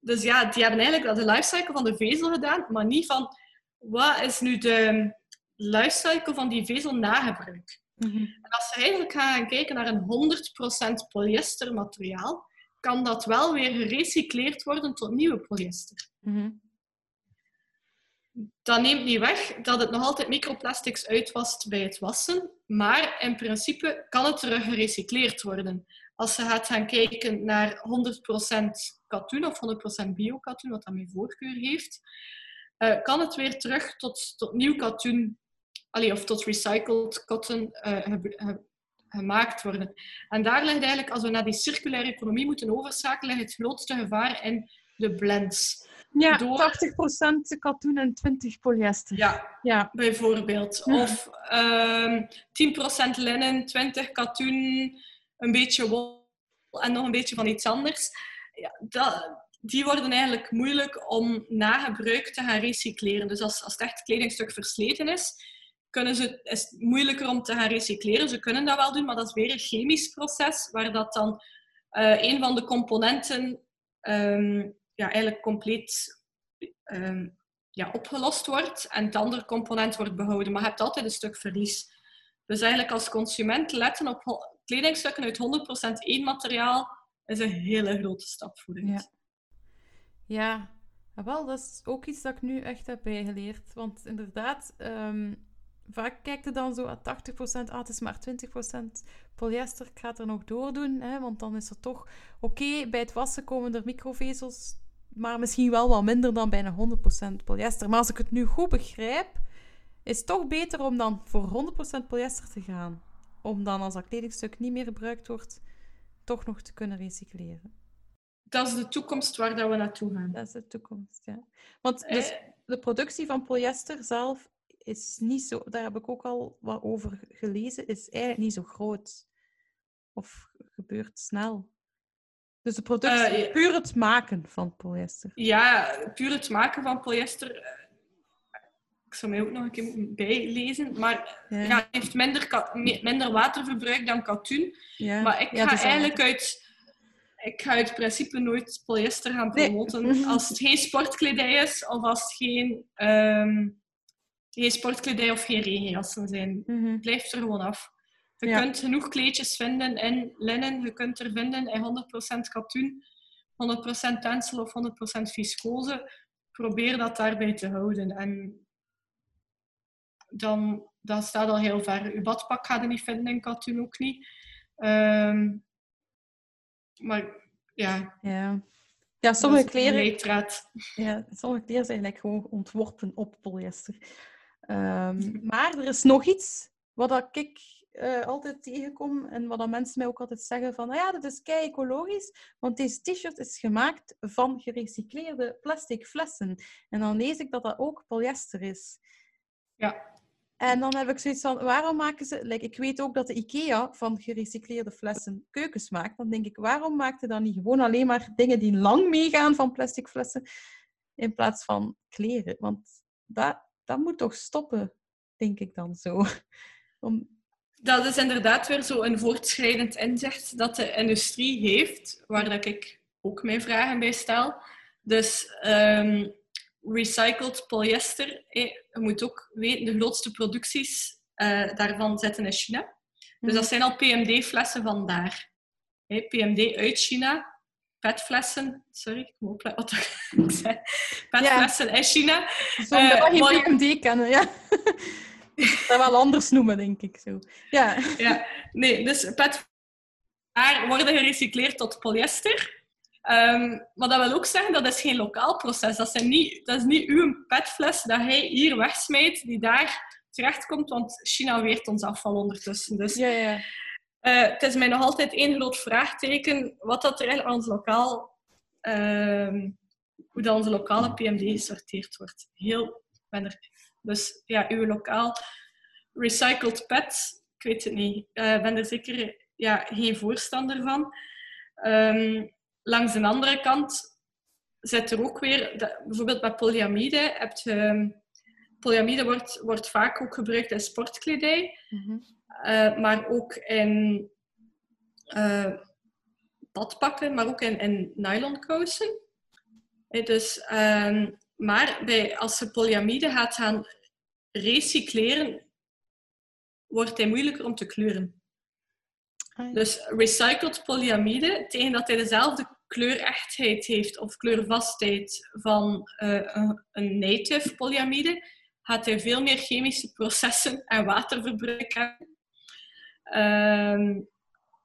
Dus ja, die hebben eigenlijk wel de lifecycle van de vezel gedaan, maar niet van wat is nu de lifecycle van die vezel na gebruik. Mhm. En als je eigenlijk gaan kijken naar een 100% polyester materiaal, kan dat wel weer gerecycleerd worden tot nieuwe polyester. Mhm. Dat neemt niet weg dat het nog altijd microplastics uitwast bij het wassen, maar in principe kan het terug gerecycleerd worden. Als je gaat gaan kijken naar 100% katoen of 100% bio-katoen, wat dan mijn voorkeur heeft, eh, kan het weer terug tot, tot nieuw katoen, allee, of tot recycled cotton eh, ge- ge- gemaakt worden. En daar ligt eigenlijk, als we naar die circulaire economie moeten overschakelen, ligt het grootste gevaar in de blends. Ja, Door- 80% katoen en 20% polyester. Ja, Ja. bijvoorbeeld. Ja. Of ehm 10% linnen, 20 katoen, een beetje wol en nog een beetje van iets anders. Ja, dat, die worden eigenlijk moeilijk om na gebruik te gaan recycleren. Dus als, als het echt kledingstuk versleten is, kunnen ze, is het moeilijker om te gaan recycleren. Ze kunnen dat wel doen, maar dat is weer een chemisch proces, waar dat dan eh, een van de componenten ehm, ja, eigenlijk compleet ehm, ja, opgelost wordt en het andere component wordt behouden. Maar je hebt altijd een stuk verlies. Dus eigenlijk als consument letten op kledingstukken uit 100% één materiaal is een hele grote stap vooruit. Ja. Ja, Ah, wel, dat is ook iets dat ik nu echt heb bijgeleerd. Want inderdaad, ehm, vaak kijkt je dan zo aan 80%, ah, het is maar 20% polyester, ik ga het er nog doordoen, hè, want dan is er toch... Oké, bij het wassen komen er microvezels, maar misschien wel wat minder dan bijna 100% polyester. Maar als ik het nu goed begrijp, is het toch beter om dan voor 100% polyester te gaan. Om dan als dat kledingstuk niet meer gebruikt wordt, toch nog te kunnen recycleren. Dat is de toekomst waar dat we naartoe gaan. Dat is de toekomst, ja. Want dus de productie van polyester zelf is niet zo, daar heb ik ook al wat over gelezen, is eigenlijk niet zo groot. Of gebeurt snel. Dus de productie, Uh, puur het maken van polyester. Ja, puur het maken van polyester. eh, Ik zou mij ook nog een keer bijlezen. Maar Ja. ja. het heeft minder, minder waterverbruik dan katoen. Ja. Maar ik ga dus eigenlijk uit... Ik ga uit principe nooit polyester gaan Nee. promoten. Als het geen sportkledij is of als het geen, ehm, geen sportkledij of geen regenjassen zijn. Mhm. Blijf er gewoon af. Je Ja. kunt genoeg kleedjes vinden in linnen. Je kunt er vinden in 100% katoen, 100% tencel of 100% viscose. Probeer dat daarbij te houden. En dan, dan staat al heel ver. Je badpak gaat je niet vinden in katoen ook niet. Ehm, maar ja, Ja. Ja, sommige kleren, ja, sommige kleren zijn eigenlijk gewoon ontworpen op polyester. Ehm, maar er is nog iets wat dat ik eh, altijd tegenkom en wat dat mensen mij ook altijd zeggen van, nou ja, dat is kei ecologisch, want deze t-shirt is gemaakt van gerecycleerde plastic flessen. En dan lees ik dat dat ook polyester is. Ja. En dan heb ik zoiets van, waarom maken ze... Like, ik weet ook dat de IKEA van gerecycleerde flessen keukens maakt. Dan denk ik, waarom maakt hij dan niet gewoon alleen maar dingen die lang meegaan van plastic flessen, in plaats van kleren? Want dat, dat moet toch stoppen, denk ik dan zo. [laughs] Om, Dat is inderdaad weer zo een voortschrijdend inzicht dat de industrie heeft, waar dat ik ook mijn vragen bij stel. Dus ehm, recycled polyester, eh, je moet ook weten, de grootste producties eh, daarvan zitten in China. Dus dat zijn al PMD-flessen vandaar. Hè, PMD uit China, petflessen, sorry, ik moet opletten wat ik [laughs] zeg. Petflessen in China. Zonder dat maar geen je- kennen, ja. [laughs] dat wel anders noemen, denk ik zo. Ja. Ja, nee, dus pet daar worden gerecycleerd tot polyester. Ehm, maar dat wil ook zeggen, dat is geen lokaal proces. Dat, zijn niet, dat is niet uw petfles dat hij hier wegsmijt, die daar terechtkomt, want China weert ons afval ondertussen. Dus Ja, ja. Eh, het is mij nog altijd één groot vraagteken wat dat er aan ons lokaal, ehm, hoe dat onze lokale PMD gesorteerd wordt. Heel minder. Dus ja, uw lokaal recycled pet, ik weet het niet. Ik ben er zeker ja, geen voorstander van. Ehm, langs de andere kant zit er ook weer, dat- bijvoorbeeld bij polyamide, heb je, ehm, polyamide wordt, wordt vaak ook gebruikt in sportkledij. Mhm. Uh, maar ook in uh, badpakken, maar ook in, in nylonkousen. Eh, Dus, um, maar bij, als je polyamide gaat gaan recycleren, wordt hij moeilijker om te kleuren. Ah, ja. Dus recycled polyamide, tegen dat hij dezelfde kleurechtheid heeft of kleurvastheid van uh, een, een native polyamide, gaat hij veel meer chemische processen en waterverbruik hebben. Um,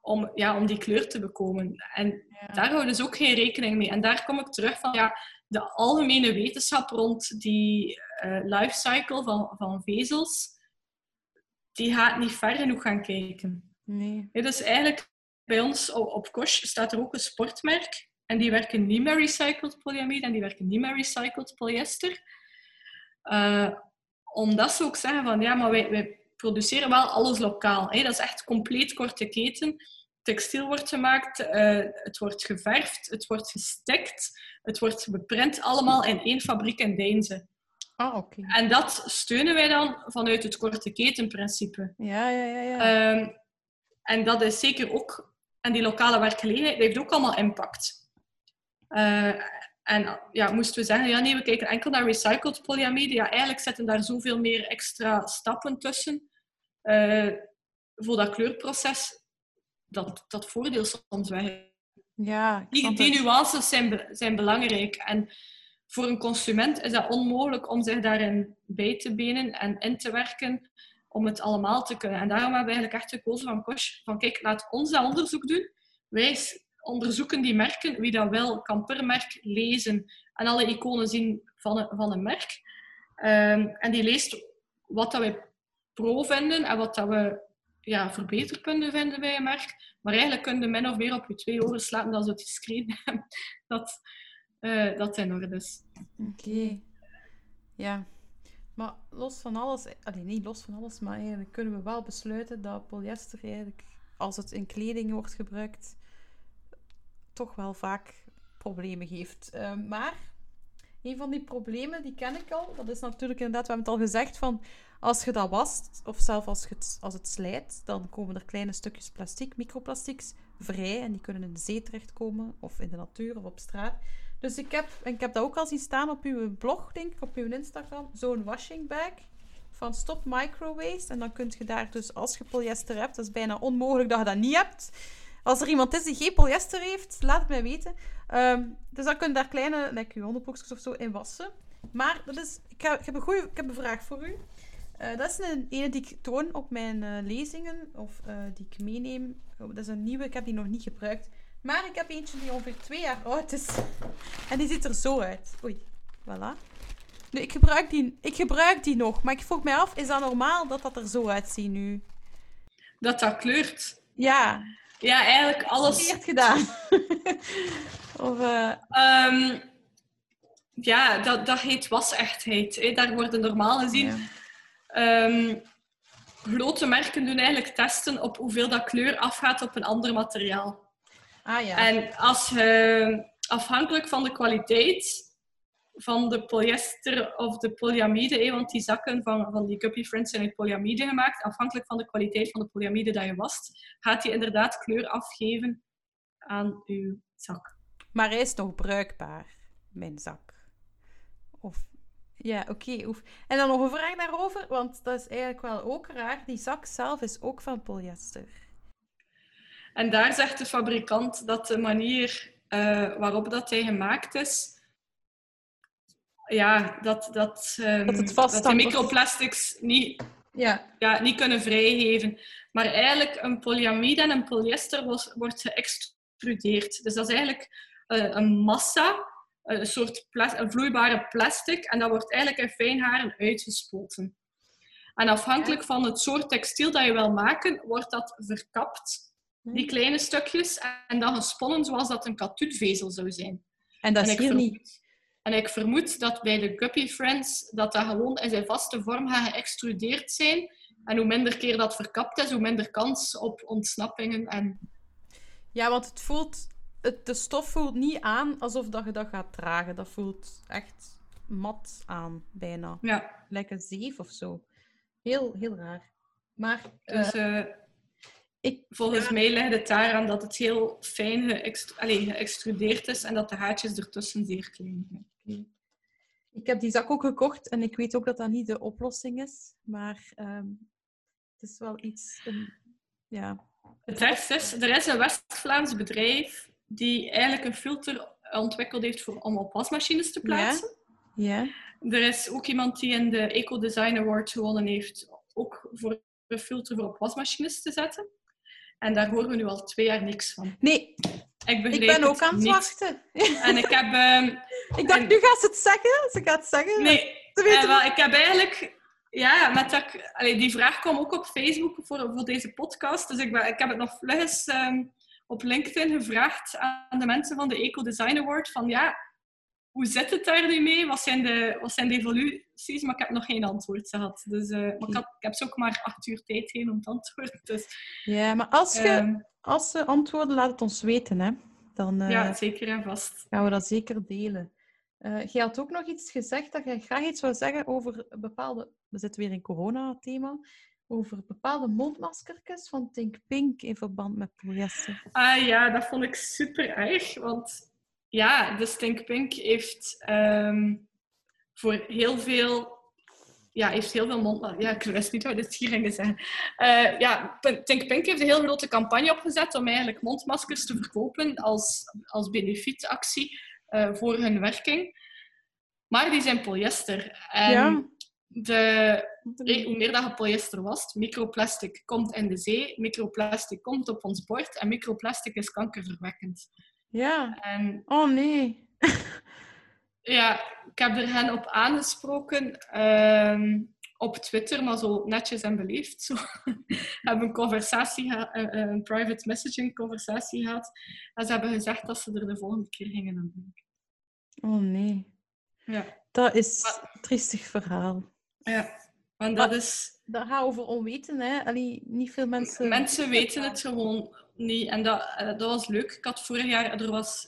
om, ja, om die kleur te bekomen. En ja. daar houden ze ook geen rekening mee. En daar kom ik terug van ja, de algemene wetenschap rond die uh, lifecycle van, van vezels, die gaat niet ver genoeg gaan kijken. Nee. Ja, dus eigenlijk bij ons op, op Kosh staat er ook een sportmerk. En die werken niet met recycled polyamide en die werken niet met recycled polyester. Uh, omdat ze ook zeggen van ja, maar wij, wij produceren wel alles lokaal. Hè? Dat is echt compleet korte keten. Textiel wordt gemaakt, uh, het wordt geverfd, het wordt gestikt, het wordt beprint, allemaal in één fabriek in Deinze. Ah, oké. Okay. En dat steunen wij dan vanuit het korte ketenprincipe. Ja, ja, ja. ja. Um, en dat is zeker ook, en die lokale werkgelegenheid heeft ook allemaal impact. Uh, en ja, moesten we zeggen, ja nee, we kijken enkel naar recycled polyamide. Ja, eigenlijk zitten daar zoveel meer extra stappen tussen. Uh, voor dat kleurproces, dat, dat voordeel soms weg. Ja, die, die nuances zijn, zijn belangrijk. En voor een consument is dat onmogelijk om zich daarin bij te benen en in te werken. om het allemaal te kunnen. En daarom hebben we eigenlijk echt gekozen van, Kosh, van kijk, laat ons dat onderzoek doen. Wij onderzoeken die merken, wie dat wel kan per merk lezen en alle iconen zien van een, van een merk. Ehm, en die leest wat dat wij pro vinden en wat dat we ja, verbeterpunten vinden bij een merk. Maar eigenlijk kun je min of meer op je twee oren slapen dat het screen [laughs] dat, uh, dat in orde is. Oké. Ja. Maar los van alles, alleen niet los van alles, maar eigenlijk kunnen we wel besluiten dat polyester eigenlijk, als het in kleding wordt gebruikt, toch wel vaak problemen geeft. Uh, maar een van die problemen, die ken ik al. Dat is natuurlijk inderdaad, we hebben het al gezegd, van als je dat wast, of zelfs als, het, als het slijt, dan komen er kleine stukjes plastic, microplastics, vrij. En die kunnen in de zee terechtkomen, of in de natuur, of op straat. Dus ik heb, ik heb dat ook al zien staan op uw blog, denk ik, op uw Instagram, zo'n washing bag van Stop Micro Waste. En dan kun je daar dus, als je polyester hebt, dat is bijna onmogelijk dat je dat niet hebt. Als er iemand is die geen polyester heeft, laat het mij weten. Ehm, dus dan kun je daar kleine, like hondenboekjes of zo, in wassen. Maar dat is, ik, ik heb een, goeie, ik heb een vraag voor u. Uh, dat is een ene die ik toon op mijn uh, lezingen, of uh, die ik meeneem. Oh, dat is een nieuwe, ik heb die nog niet gebruikt. Maar ik heb eentje die ongeveer twee jaar oud is. [laughs] En die ziet er zo uit. Oei, voilà. Nu, ik gebruik, die, ik gebruik die nog, maar ik vroeg mij af, is dat normaal dat dat er zo uitziet nu? Dat dat kleurt? Ja. Ja, eigenlijk alles... Verkeerd gedaan. [laughs] of, um, ja, dat, dat heet wasechtheid. Hè. Daar worden normaal gezien... Ja. Um, grote merken doen eigenlijk testen op hoeveel dat kleur afgaat op een ander materiaal. Ah, ja. En als je afhankelijk van de kwaliteit van de polyester of de polyamide, want die zakken van, van die Guppy Friends zijn uit polyamide gemaakt, afhankelijk van de kwaliteit van de polyamide dat je wast, gaat die inderdaad kleur afgeven aan uw zak. Maar hij is nog bruikbaar, mijn zak? Of... Ja, oké. En dan nog een vraag daarover, want dat is eigenlijk wel ook raar. Die zak zelf is ook van polyester. En daar zegt de fabrikant dat de manier uh, waarop dat hij gemaakt is, ja, dat, dat, um, dat, het dat de microplastics niet, ja. Ja, niet kunnen vrijgeven. Maar eigenlijk een polyamide en een polyester wordt, wordt geëxtrudeerd. Dus dat is eigenlijk uh, een massa, een soort een vloeibare plastic, en dat wordt eigenlijk in fijnharen uitgespoten. En afhankelijk van het soort textiel dat je wil maken, wordt dat verkapt die kleine stukjes, en dan gesponnen zoals dat een katoenvezel zou zijn. En dat is niet. En ik vermoed dat bij de Guppy Friends dat dat gewoon in zijn vaste vorm gaat geëxtrudeerd zijn. En hoe minder keer dat verkapt is, hoe minder kans op ontsnappingen. En... Ja, want het voelt, het, de stof voelt niet aan alsof dat je dat gaat dragen. Dat voelt echt mat aan, bijna. Ja. Een zeef of zo. Heel, heel raar. Maar... Dus, uh, ik, Volgens mij ligt het daaraan dat het heel fijn geëxtrudeerd is en dat de haartjes ertussen zeer klein zijn. Ik heb die zak ook gekocht en ik weet ook dat dat niet de oplossing is, maar um, het is wel iets. Um, ja. Het is, er is een West-Vlaams bedrijf die eigenlijk een filter ontwikkeld heeft voor, om op wasmachines te plaatsen. Ja. ja. Er is ook iemand die in de Eco Design Award gewonnen heeft, ook voor een filter voor op wasmachines te zetten. En daar horen we nu al twee jaar niks van. Nee, ik, ik ben ook aan het wachten. En ik heb... Um, [laughs] ik dacht, nu gaat ze het zeggen. Ze gaat het zeggen. Nee, uh, wel, ik heb eigenlijk... Ja, met dat, allee, die vraag kwam ook op Facebook voor, voor deze podcast. Dus ik, ben, ik heb het nog vlug eens um, op LinkedIn gevraagd aan de mensen van de Eco Design Award. Van ja, hoe zit het daar nu mee? Wat zijn, de, wat zijn de evoluties? Maar ik heb nog geen antwoord gehad. Dus, uh, maar ik, had, ik, heb zo ook maar acht uur tijd heen om te antwoorden. [laughs] Dus, ja, maar als, je, um, als ze antwoorden, laat het ons weten. Hè? Dan, uh, ja, zeker en vast. Gaan we dat zeker delen. Uh, jij had ook nog iets gezegd dat je graag iets zou zeggen over bepaalde... We zitten weer in corona-thema. Over bepaalde mondmaskertjes van Think Pink in verband met polyester. Ah ja, dat vond ik super erg. Want ja, de Stink Pink heeft um, voor heel veel ja, heeft heel veel mond... Ja, ik wist niet wat dit hier ging zeggen. Uh, ja, Think Pink heeft een heel grote campagne opgezet om eigenlijk mondmaskers te verkopen als, als benefietactie uh, voor hun werking. Maar die zijn polyester. En ja. De, eh, hoe meer dat je polyester wast, microplastic komt in de zee, microplastic komt op ons bord en microplastic is kankerverwekkend. Ja. En Oh nee. [laughs] ja, ik heb er hen op aangesproken ehm, op Twitter, maar zo netjes en beleefd. Zo. [laughs] Hebben een conversatie geha- een, een private messaging conversatie gehad. En ze hebben gezegd dat ze er de volgende keer gingen aan denken. Oh nee. Ja, Dat is een triestig verhaal. Ja. En dat is... Dat gaat over onweten, hè. Allee, niet veel mensen... Mensen weten het gewoon niet. En dat, eh, dat was leuk. Ik had vorig jaar... Er was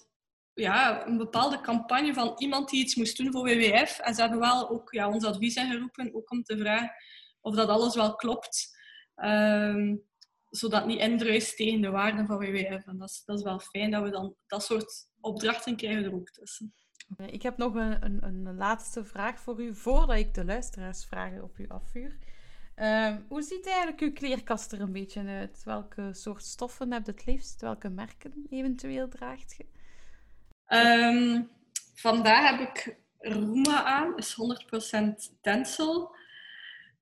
ja, een bepaalde campagne van iemand die iets moest doen voor WWF. En ze hebben wel ook ja, ons advies ingeroepen, ook om te vragen of dat alles wel klopt. Ehm, zodat het niet indruist tegen de waarden van WWF. En dat is, dat is wel fijn dat we dan dat soort opdrachten krijgen er ook tussen. Ik heb nog een, een, een laatste vraag voor u, voordat ik de luisteraarsvragen op u afvuur. Ehm, hoe ziet eigenlijk uw kleerkast er een beetje uit? Welke soort stoffen heb je het liefst? Welke merken eventueel draagt je? Ehm, vandaag heb ik Rooma aan, is 100% tencel.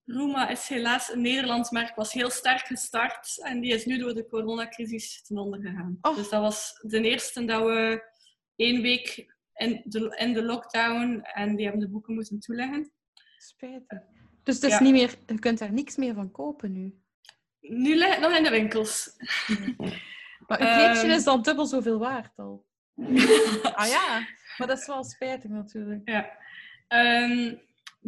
Rooma is helaas een Nederlands merk, was heel sterk gestart en die is nu door de coronacrisis ten onder gegaan. Oh. Dus dat was de eerste dat we één week in de, in de lockdown en die hebben de boeken moeten toeleggen. Spijtig. Dus het is Ja. niet meer, je kunt daar niks meer van kopen nu. Nu ligt het nog in de winkels. [laughs] Maar uw kleedje Ehm. is dan dubbel zoveel waard al. [laughs] Ah ja, maar dat is wel spijtig natuurlijk. Ja. Ehm,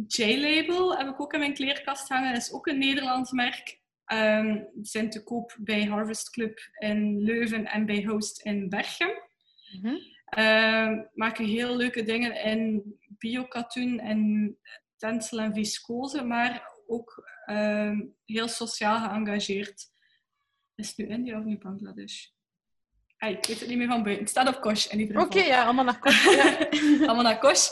J-Label heb ik ook in mijn kleerkast hangen. Dat is ook een Nederlands merk. Die zijn te koop bij Harvest Club in Leuven en bij Host in Berchem. Mhm. Maken heel leuke dingen in biokatoen en tencel en viscose, maar ook ehm, heel sociaal geëngageerd. Is het nu India of nu Bangladesh? Ik weet het niet meer van buiten. Het staat op Kosh in ieder Oké, geval. ja, allemaal naar. [laughs] Ja. Allemaal naar Kosh.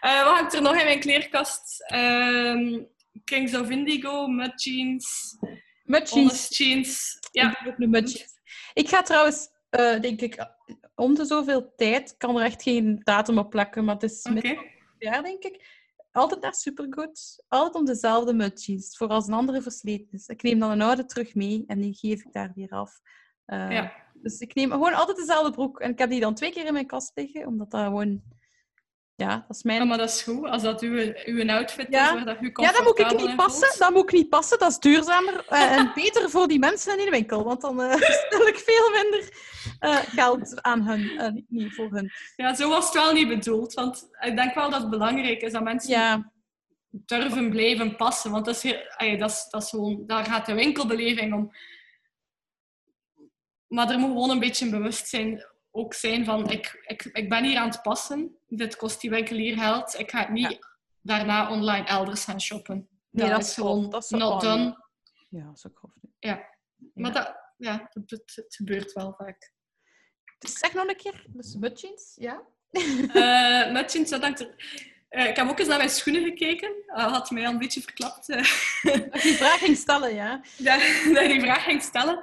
Eh, wat hangt er nog in mijn kleerkast? Ehm, Kings of Indigo, mud jeans, Mudjeans. honest jeans. Ja, Ik mudjeans. Ik ga trouwens, eh, denk ik, om de zoveel tijd, kan er echt geen datum op plakken, maar het is oké. met jaar, denk ik. Altijd naar Supergood. Altijd om dezelfde mudjeans, voor als een andere versleten is. Ik neem dan een oude terug mee en die geef ik daar weer af. Eh, Ja. Dus ik neem gewoon altijd dezelfde broek. En ik heb die dan twee keer in mijn kast liggen, omdat dat gewoon... Ja, dat is mijn... Ja, maar dat is goed. Als dat uw, uw outfit Ja. is waar dat u Ja, dat moet ik niet passen. voelt. Dat moet ik niet passen. Dat is duurzamer eh, [laughs] en beter voor die mensen in de winkel. Want dan eh [laughs] stel ik veel minder eh, geld aan hun. niet voor hun. Ja, zo was het wel niet bedoeld. Want ik denk wel dat het belangrijk is dat mensen Ja, durven blijven passen. Want dat is, heel, dat is, dat is gewoon, daar gaat de winkelbeleving om. Maar er moet gewoon een beetje een bewustzijn ook zijn van ik, ik, ik ben hier aan het passen. Dit kost die winkel hier geld. Ik ga het niet daarna online elders gaan shoppen. Nee, dat is is gewoon. Dat is not done. ja zo grof. niet. Ja. Maar dat, ja, het, gebeurt wel vaak. Dus zeg nog een keer. Dus mudjeans, ja? Met jeans, dat hangt er... Eh, ik heb ook eens naar mijn schoenen gekeken. Dat had mij al een beetje verklapt. eh. Je die vraag ging stellen, ja. [laughs] dat, dat je die vraag ging stellen.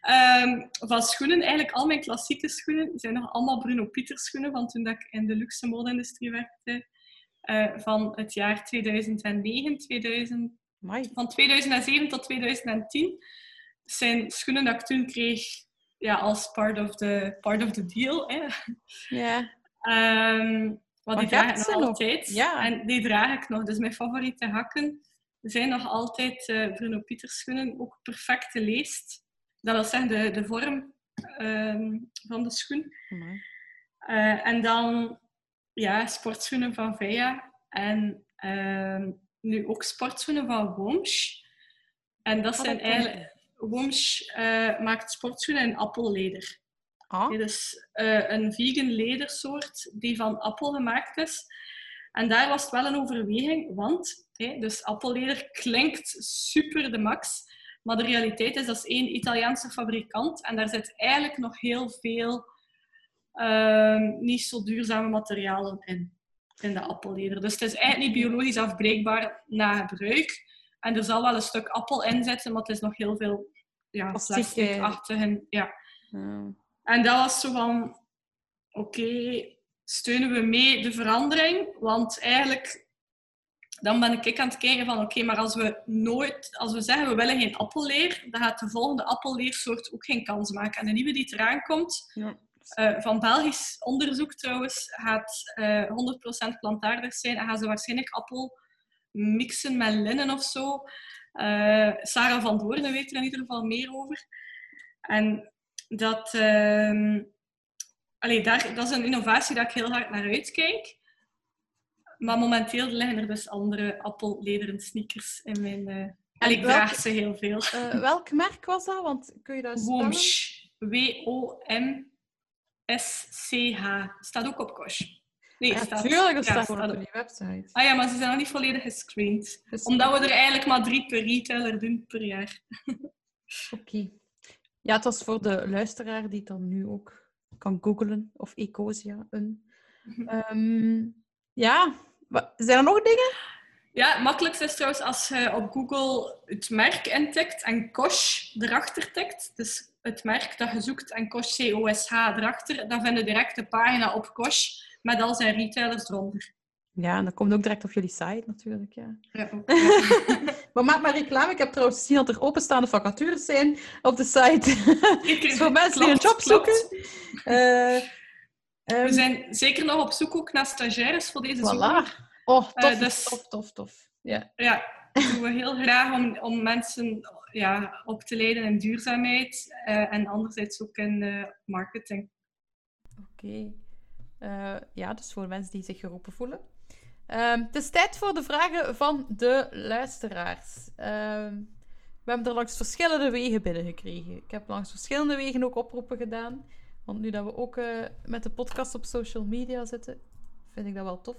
Ehm, van schoenen, eigenlijk al mijn klassieke schoenen zijn nog allemaal Bruno Pieters schoenen van toen dat ik in de luxe mode-industrie werkte. Eh, van het jaar 2009, 2000, Amai. van 2007 tot 2010. zijn schoenen dat ik toen kreeg ja, als part of the, part of the deal. Hè. Ja. Ehm, maar die draag ik nog altijd. Ja. En die draag ik nog. Dus mijn favoriete hakken zijn nog altijd eh, Bruno Pieters schoenen. Ook perfect geleest. Dat wil zeggen, de, de vorm ehm, van de schoen. Eh, en dan ja, sportschoenen van Veja. En ehm, nu ook sportschoenen van Womsch. En dat zijn eigenlijk... Womsch eh, maakt sportschoenen in appelleder. Ah, Dit is eh, een vegan ledersoort die van appel gemaakt is. En daar was het wel een overweging, want hè, dus appelleder klinkt super de max. Maar de realiteit is dat is één Italiaanse fabrikant en daar zit eigenlijk nog heel veel ehm, niet zo duurzame materialen in, in de appelleder. Dus het is eigenlijk niet biologisch afbreekbaar na gebruik. En er zal wel een stuk appel in zitten, maar het is nog heel veel ja, Plastic, plastic-achtige... Ja. ja. En dat was zo van, oké, steunen we mee de verandering? Want eigenlijk dan ben ik aan het kijken van oké, maar als we nooit, als we zeggen we willen geen appelleer, dan gaat de volgende appelleersoort ook geen kans maken. En de nieuwe die eraan komt, Ja. eh, van Belgisch onderzoek trouwens, gaat eh 100% plantaardig zijn en gaan ze waarschijnlijk appel mixen met linnen of zo. Eh, Sarah van Doornen weet er in ieder geval meer over. En dat, ehm, allee, daar, dat is een innovatie dat ik heel hard naar uitkijk. Maar momenteel liggen er dus andere appellederen sneakers in mijn... eh en ik draag ze heel veel. Eh, welk merk was dat? Want kun je dat spellen? Womsch. W-O-M-S-C-H. Staat ook op Kosh. Nee, Ja, staat, tuurlijk, dat ja, staat staat op die website. Ah ja, maar ze zijn nog niet volledig gescreend. Omdat we er eigenlijk maar drie per retailer doen per jaar. [laughs] Oké. Ja, het was voor de luisteraar die het dan nu ook kan googlen. Of Ecosia. Een. [laughs] Ehm, ja, zijn er nog dingen? Ja, het makkelijkste is trouwens als je op Google het merk intikt en Kosh erachter tikt. Dus het merk dat je zoekt en Kosh C-O-S-H erachter. Dan vind je direct de pagina op Kosh met al zijn retailers eronder. Ja, en dat komt ook direct op jullie site natuurlijk. Ja. [laughs] [laughs] Maar maak maar reclame. Ik heb trouwens gezien dat er openstaande vacatures zijn op de site. [laughs] Dus voor mensen die een job Klopt, zoeken. Eh, ehm, We zijn zeker nog op zoek ook naar stagiaires voor deze zomer. voilà. Oh, tof, Eh, dus- tof, tof, tof. Ja. Ja, dat doen we heel graag om, om mensen ja, op te leiden in duurzaamheid eh, en anderzijds ook in marketing. Oké. Ja, dus voor mensen die zich geroepen voelen. Ehm, het is tijd voor de vragen van de luisteraars. Ehm, we hebben er langs verschillende wegen binnengekregen. Ik heb langs verschillende wegen ook oproepen gedaan. Want nu dat we ook eh, met de podcast op social media zitten, vind ik dat wel tof.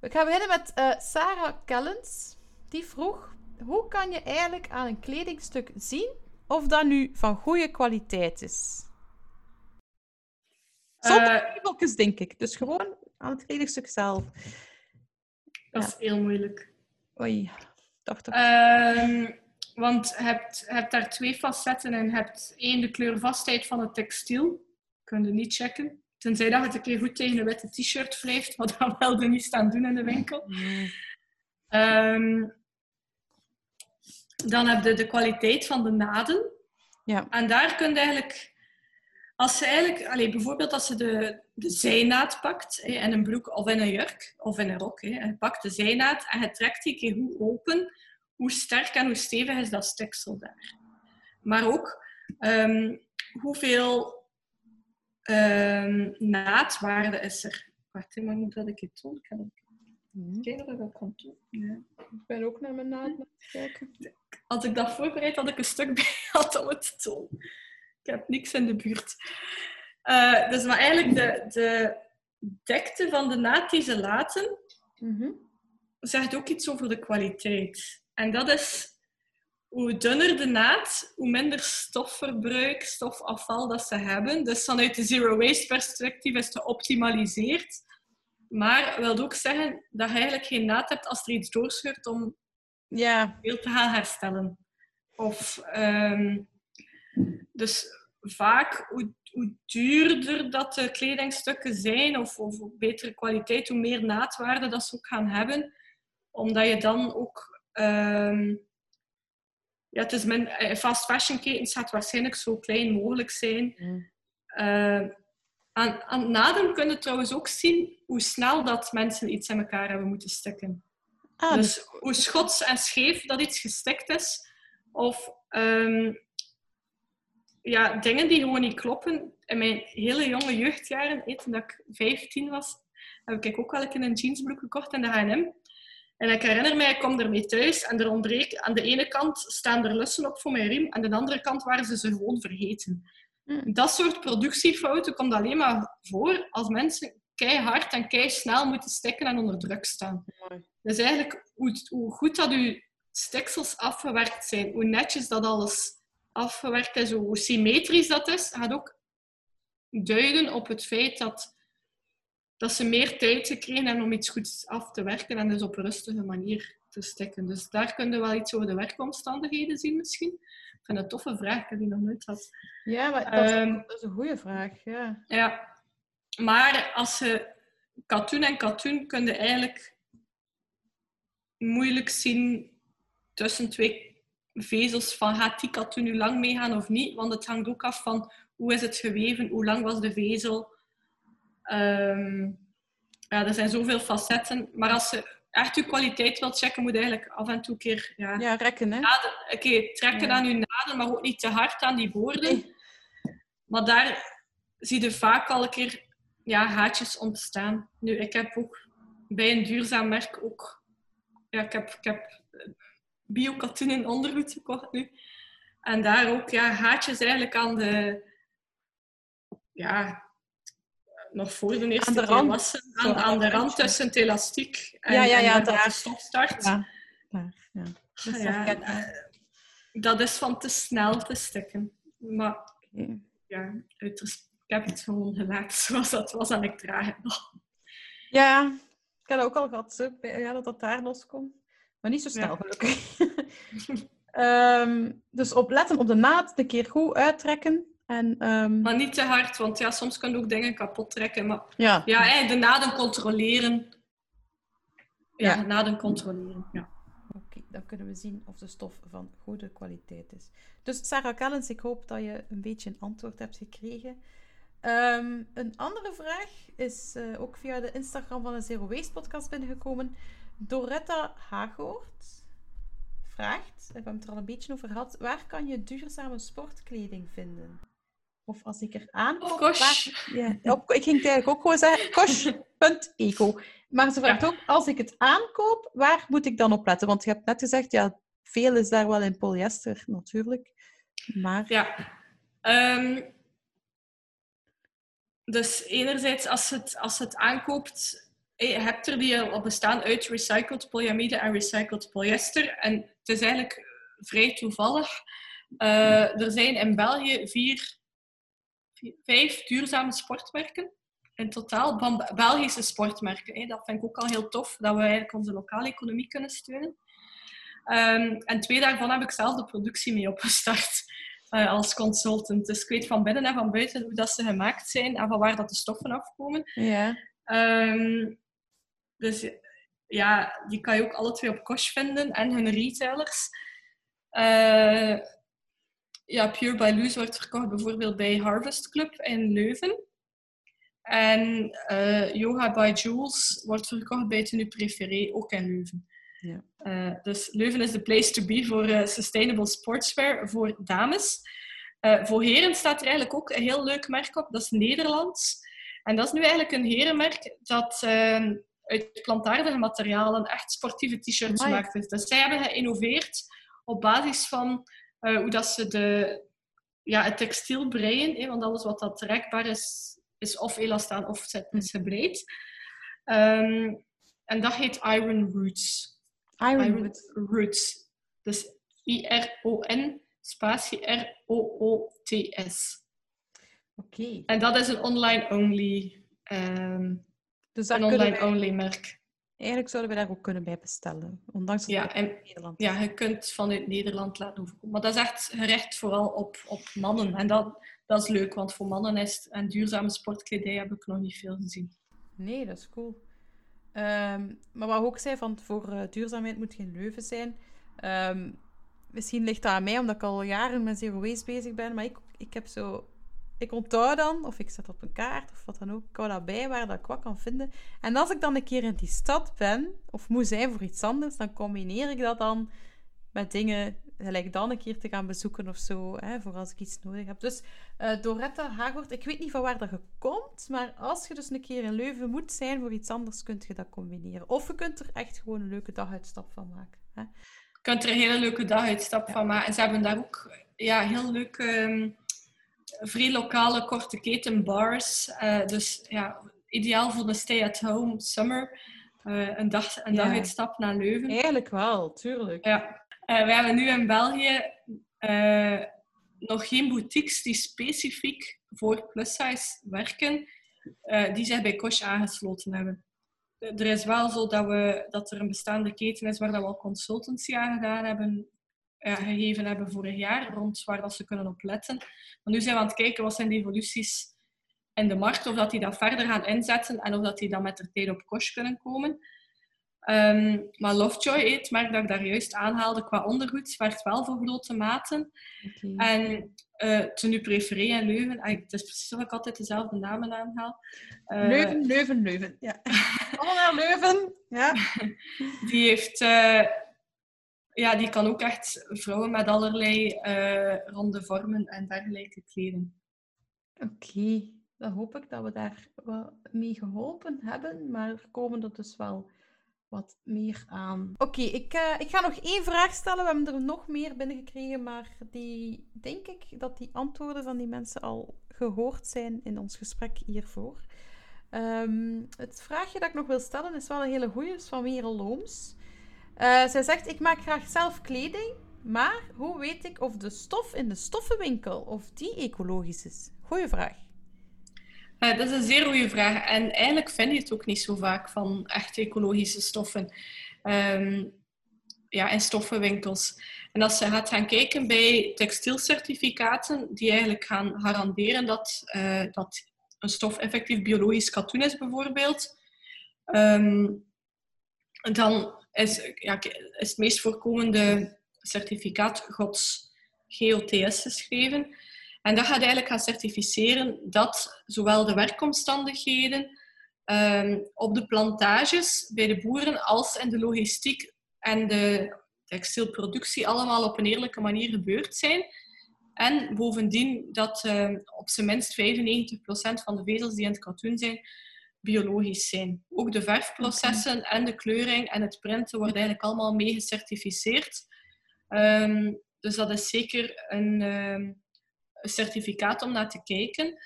We gaan beginnen met eh, Sarah Kellens. Die vroeg: hoe kan je eigenlijk aan een kledingstuk zien of dat nu van goede kwaliteit is? Zonder labeltjes, denk ik. Dus gewoon aan het kledingstuk zelf. Dat is heel moeilijk. Oei, dacht ik. Ehm, want je hebt, hebt daar twee facetten. Je hebt één, de kleurvastheid van het textiel. Kun je niet checken. Tenzij dat het een keer goed tegen een witte t-shirt wrijft, maar dat wilde niet staan doen in de winkel. Ehm, dan heb je de kwaliteit van de naden. Ja. En daar kun je eigenlijk... Als ze eigenlijk... Allez, bijvoorbeeld als je de, de zijnaad pakt hè, in een broek of in een jurk of in een rok. Hè, en je pakt de zijnaad en je trekt die keer goed open. Hoe sterk en hoe stevig is dat stiksel daar. Maar ook ehm, hoeveel ehm, naadwaarde is er. Wacht, hè, maar moet dat ik het doen? Ik ga even kijken of ik dat kan doen. Ja. Ik ben ook naar mijn naad aan het kijken. Als ik dat voorbereid, had ik een stuk bij gehad om het te doen. Ik heb niks in de buurt. Eh, dus maar eigenlijk de, de dekte van de naad die ze laten, Mhm. zegt ook iets over de kwaliteit. En dat is hoe dunner de naad, hoe minder stofverbruik, stofafval dat ze hebben. Dus vanuit de zero waste perspectief is het geoptimaliseerd. Maar wil ook zeggen dat je eigenlijk geen naad hebt als er iets doorscheurt om Ja, veel te gaan herstellen. Of, ehm, dus vaak, hoe, hoe duurder dat de kledingstukken zijn, of, of betere kwaliteit, hoe meer naadwaarde dat ze ook gaan hebben. Omdat je dan ook... ehm, ja, het is min, eh, fast fashion ketens gaat waarschijnlijk zo klein mogelijk zijn. Eh, aan, aan het naden kun je trouwens ook zien hoe snel dat mensen iets in elkaar hebben moeten stikken. ah, dus, Dus hoe schots en scheef dat iets gestikt is. Of ehm, ja, dingen die gewoon niet kloppen. In mijn hele jonge jeugdjaren, eh, toen ik 15 was, heb ik ook wel een keer een jeansbroek gekocht in de H&M. En ik herinner mij, ik kom ermee thuis en er ontbreek... Aan de ene kant staan er lussen op voor mijn riem, en aan de andere kant waren ze ze gewoon vergeten. Mm. Dat soort productiefouten komt alleen maar voor als mensen keihard en kei snel moeten stikken en onder druk staan. Dus eigenlijk, hoe, hoe goed dat uw stiksels afgewerkt zijn, hoe netjes dat alles afgewerkt is, hoe symmetrisch dat is, gaat ook duiden op het feit dat, dat ze meer tijd gekregen hebben om iets goeds af te werken en dus op een rustige manier te stikken. Dus daar kun je wel iets over de werkomstandigheden zien misschien. Ik vind een toffe vraag, ik heb die nog nooit gehad. ja maar dat, is- Ehm, dat is een goede vraag. Ja. Ja, maar als je katoen en katoen kun je eigenlijk moeilijk zien tussen twee vezels van gaat die katoen nu lang meegaan of niet. Want het hangt ook af van hoe is het geweven, hoe lang was de vezel. Ehm, ja, er zijn zoveel facetten. Maar als je echt je kwaliteit wilt checken, moet je eigenlijk af en toe een keer ja, Ja, rekken, hè? keer trekken Ja. aan je naden, maar ook niet te hard aan die boorden. Nee. Maar daar zie je vaak al een keer ja, haatjes ontstaan. Nu, ik heb ook bij een duurzaam merk ook... Ja, ik heb, ik heb biokatoenen ondergoed gekocht nu. En daar ook ja, haatjes eigenlijk aan de... Ja, nog voor de eerste de keer rand. Aan, aan de aan rand tussen het elastiek en, Ja, ja, ja, de stof start. Ja. Ja. Dat is Ja, herkenbaar. eh, dat is van te snel te stikken. Maar ja, ik heb het gewoon gelaten [laughs] zoals dat was en ik draag het nog. Ja, ik heb ook al gehad, ja, dat dat daar loskomt. Maar niet zo snel, Ja. gelukkig. [laughs] Ehm, dus opletten op de naad, een keer goed uittrekken. En, ehm, Maar niet te hard, want ja, soms kan je ook dingen kapot trekken. Maar ja, ja, hè, de naden controleren. Ja, Ja. naden controleren. Ja. Oké, dan kunnen we zien of de stof van goede kwaliteit is. Dus Sarah Kellens, ik hoop dat je een beetje een antwoord hebt gekregen. Ehm, een andere vraag is eh, ook via de Instagram van de Zero Waste podcast binnengekomen. Doretta Hagoort vraagt, we hebben het er al een beetje over gehad, waar kan je duurzame sportkleding vinden? Of als ik er aankoop... Op Kosh. waar- Ja, op, ik ging het eigenlijk ook gewoon zeggen, kosh.eco. Maar ze vraagt Ja. ook, als ik het aankoop, waar moet ik dan op letten? Want je hebt net gezegd, ja, veel is daar wel in polyester, natuurlijk. Maar Ja. Ehm, dus enerzijds, als het, als het aankoopt, eh, je hebt er die al bestaan uit recycled polyamide en recycled polyester. En het is eigenlijk vrij toevallig. Eh, er zijn in België vier, vier- vijf duurzame sportmerken. In totaal, van Be- Belgische sportmerken. hè. Dat vind ik ook al heel tof, dat we eigenlijk onze lokale economie kunnen steunen. Ehm, en twee daarvan heb ik zelf de productie mee opgestart eh, als consultant. Dus ik weet van binnen en van buiten hoe dat ze gemaakt zijn en van waar dat de stoffen afkomen. ja, Ehm, dus ja, die kan je ook alle twee op Kosh vinden en hun retailers. Eh, ja, Pure by Loose wordt verkocht bijvoorbeeld bij Harvest Club in Leuven. En eh, Yoga by Jules wordt verkocht bij Tenue Préféré, ook in Leuven. Ja. Eh, dus Leuven is de place to be voor eh, sustainable sportswear voor dames. Eh, voor heren staat er eigenlijk ook een heel leuk merk op, dat is Nederlands. En dat is nu eigenlijk een herenmerk dat eh, uit plantaardige materialen echt sportieve t-shirts Amai. maakt. Dus, zij hebben geïnnoveerd op basis van eh, hoe dat ze de, ja, het textiel breien, hè, want alles wat dat rekbaar is, is of elastaan of is gebreid. Ehm, en dat heet Iron Roots. Ironwood. Roots. Dus I-R-O-N spatie R-O-O-T-S. Oké, En dat is een online-only ehm, dus een wij, online-only merk. eigenlijk zouden we daar ook kunnen bij bestellen. Ondanks dat Ja, en in Nederland ja, je kunt vanuit Nederland laten overkomen. Maar dat is echt gericht vooral op, op mannen. En dat, dat is leuk, want voor mannen is het, en duurzame sportkledij heb ik nog niet veel gezien. Nee, dat is cool. Ehm, maar wat ik ook zei, van voor eh, duurzaamheid moet geen leuven zijn. Ehm, misschien ligt dat aan mij, omdat ik al jaren met zero waste bezig ben. Maar ik, ik heb zo... Ik onthoud dan, of ik zet op een kaart, of wat dan ook. Ik hou dat bij, waar dat ik wat kan vinden. En als ik dan een keer in die stad ben, of moet zijn voor iets anders, dan combineer ik dat dan met dingen, gelijk dan een keer te gaan bezoeken of zo, hè, voor als ik iets nodig heb. Dus eh Doretta Hagort, ik weet niet van waar dat je komt, maar als je dus een keer in Leuven moet zijn voor iets anders, kun je dat combineren. Of je kunt er echt gewoon een leuke daguitstap van maken. Hè. Je kunt er een hele leuke daguitstap van maken. En ze hebben daar ook ja, heel leuke, ehm, vrij lokale korte keten bars. Eh, dus ja, ideaal voor de stay-at-home summer. Eh, een, dag, een Ja. daguitstap naar Leuven. Eigenlijk wel, tuurlijk. Ja. Eh, we hebben nu in België nog geen boutiques die specifiek voor plus-size werken, eh, die zich bij Kosh aangesloten hebben. Er is wel zo dat, we, dat er een bestaande keten is waar dat we al consultancy aan gedaan hebben, ja, gegeven hebben vorig jaar, rond waar dat ze kunnen op letten. Maar nu zijn we aan het kijken wat zijn de evoluties in de markt, of dat die dat verder gaan inzetten en of dat die dan met de tijd op Kosh kunnen komen. Ehm, maar Lovejoy, het merk dat ik daar juist aanhaalde qua ondergoed, werkt wel voor grote maten. En uh, Tenue Préféré en Leuven, ah, het is precies of ik altijd dezelfde namen aanhaal. Eh, Leuven, Leuven, Leuven. Ja. [laughs] Allemaal Leuven. Ja. [laughs] die heeft... eh, ja, die kan ook echt vrouwen met allerlei eh, ronde vormen en dergelijke kleden. Oké, dan hoop ik dat we daar wat mee geholpen hebben, maar er komen er dus wel wat meer aan. Oké, ik, eh, ik ga nog één vraag stellen. We hebben er nog meer binnengekregen, maar die denk ik dat die antwoorden van die mensen al gehoord zijn in ons gesprek hiervoor. Ehm, het vraagje dat ik nog wil stellen is wel een hele goeie, is van Merel Looms. Eh, zij zegt, ik maak graag zelf kleding, maar hoe weet ik of de stof in de stoffenwinkel, of die ecologisch is? Goeie vraag. Eh, dat is een zeer goede vraag. En eigenlijk vind je het ook niet zo vaak van echt ecologische stoffen ehm, ja, in stoffenwinkels. En als je gaat gaan kijken bij textielcertificaten, die eigenlijk gaan garanderen dat, eh, dat een stof effectief biologisch katoen is, bijvoorbeeld, ehm, dan is, het meest voorkomende certificaat GOTS, GOTS geschreven. En dat gaat eigenlijk gaan certificeren dat zowel de werkomstandigheden ehm, op de plantages bij de boeren als in de logistiek en de textielproductie allemaal op een eerlijke manier gebeurd zijn. En bovendien dat ehm, op zijn minst 95% van de vezels die in het katoen zijn, biologisch zijn. Ook de verfprocessen en de kleuring en het printen worden eigenlijk allemaal mee gecertificeerd. Ehm, dus dat is zeker een, ehm, een certificaat om naar te kijken.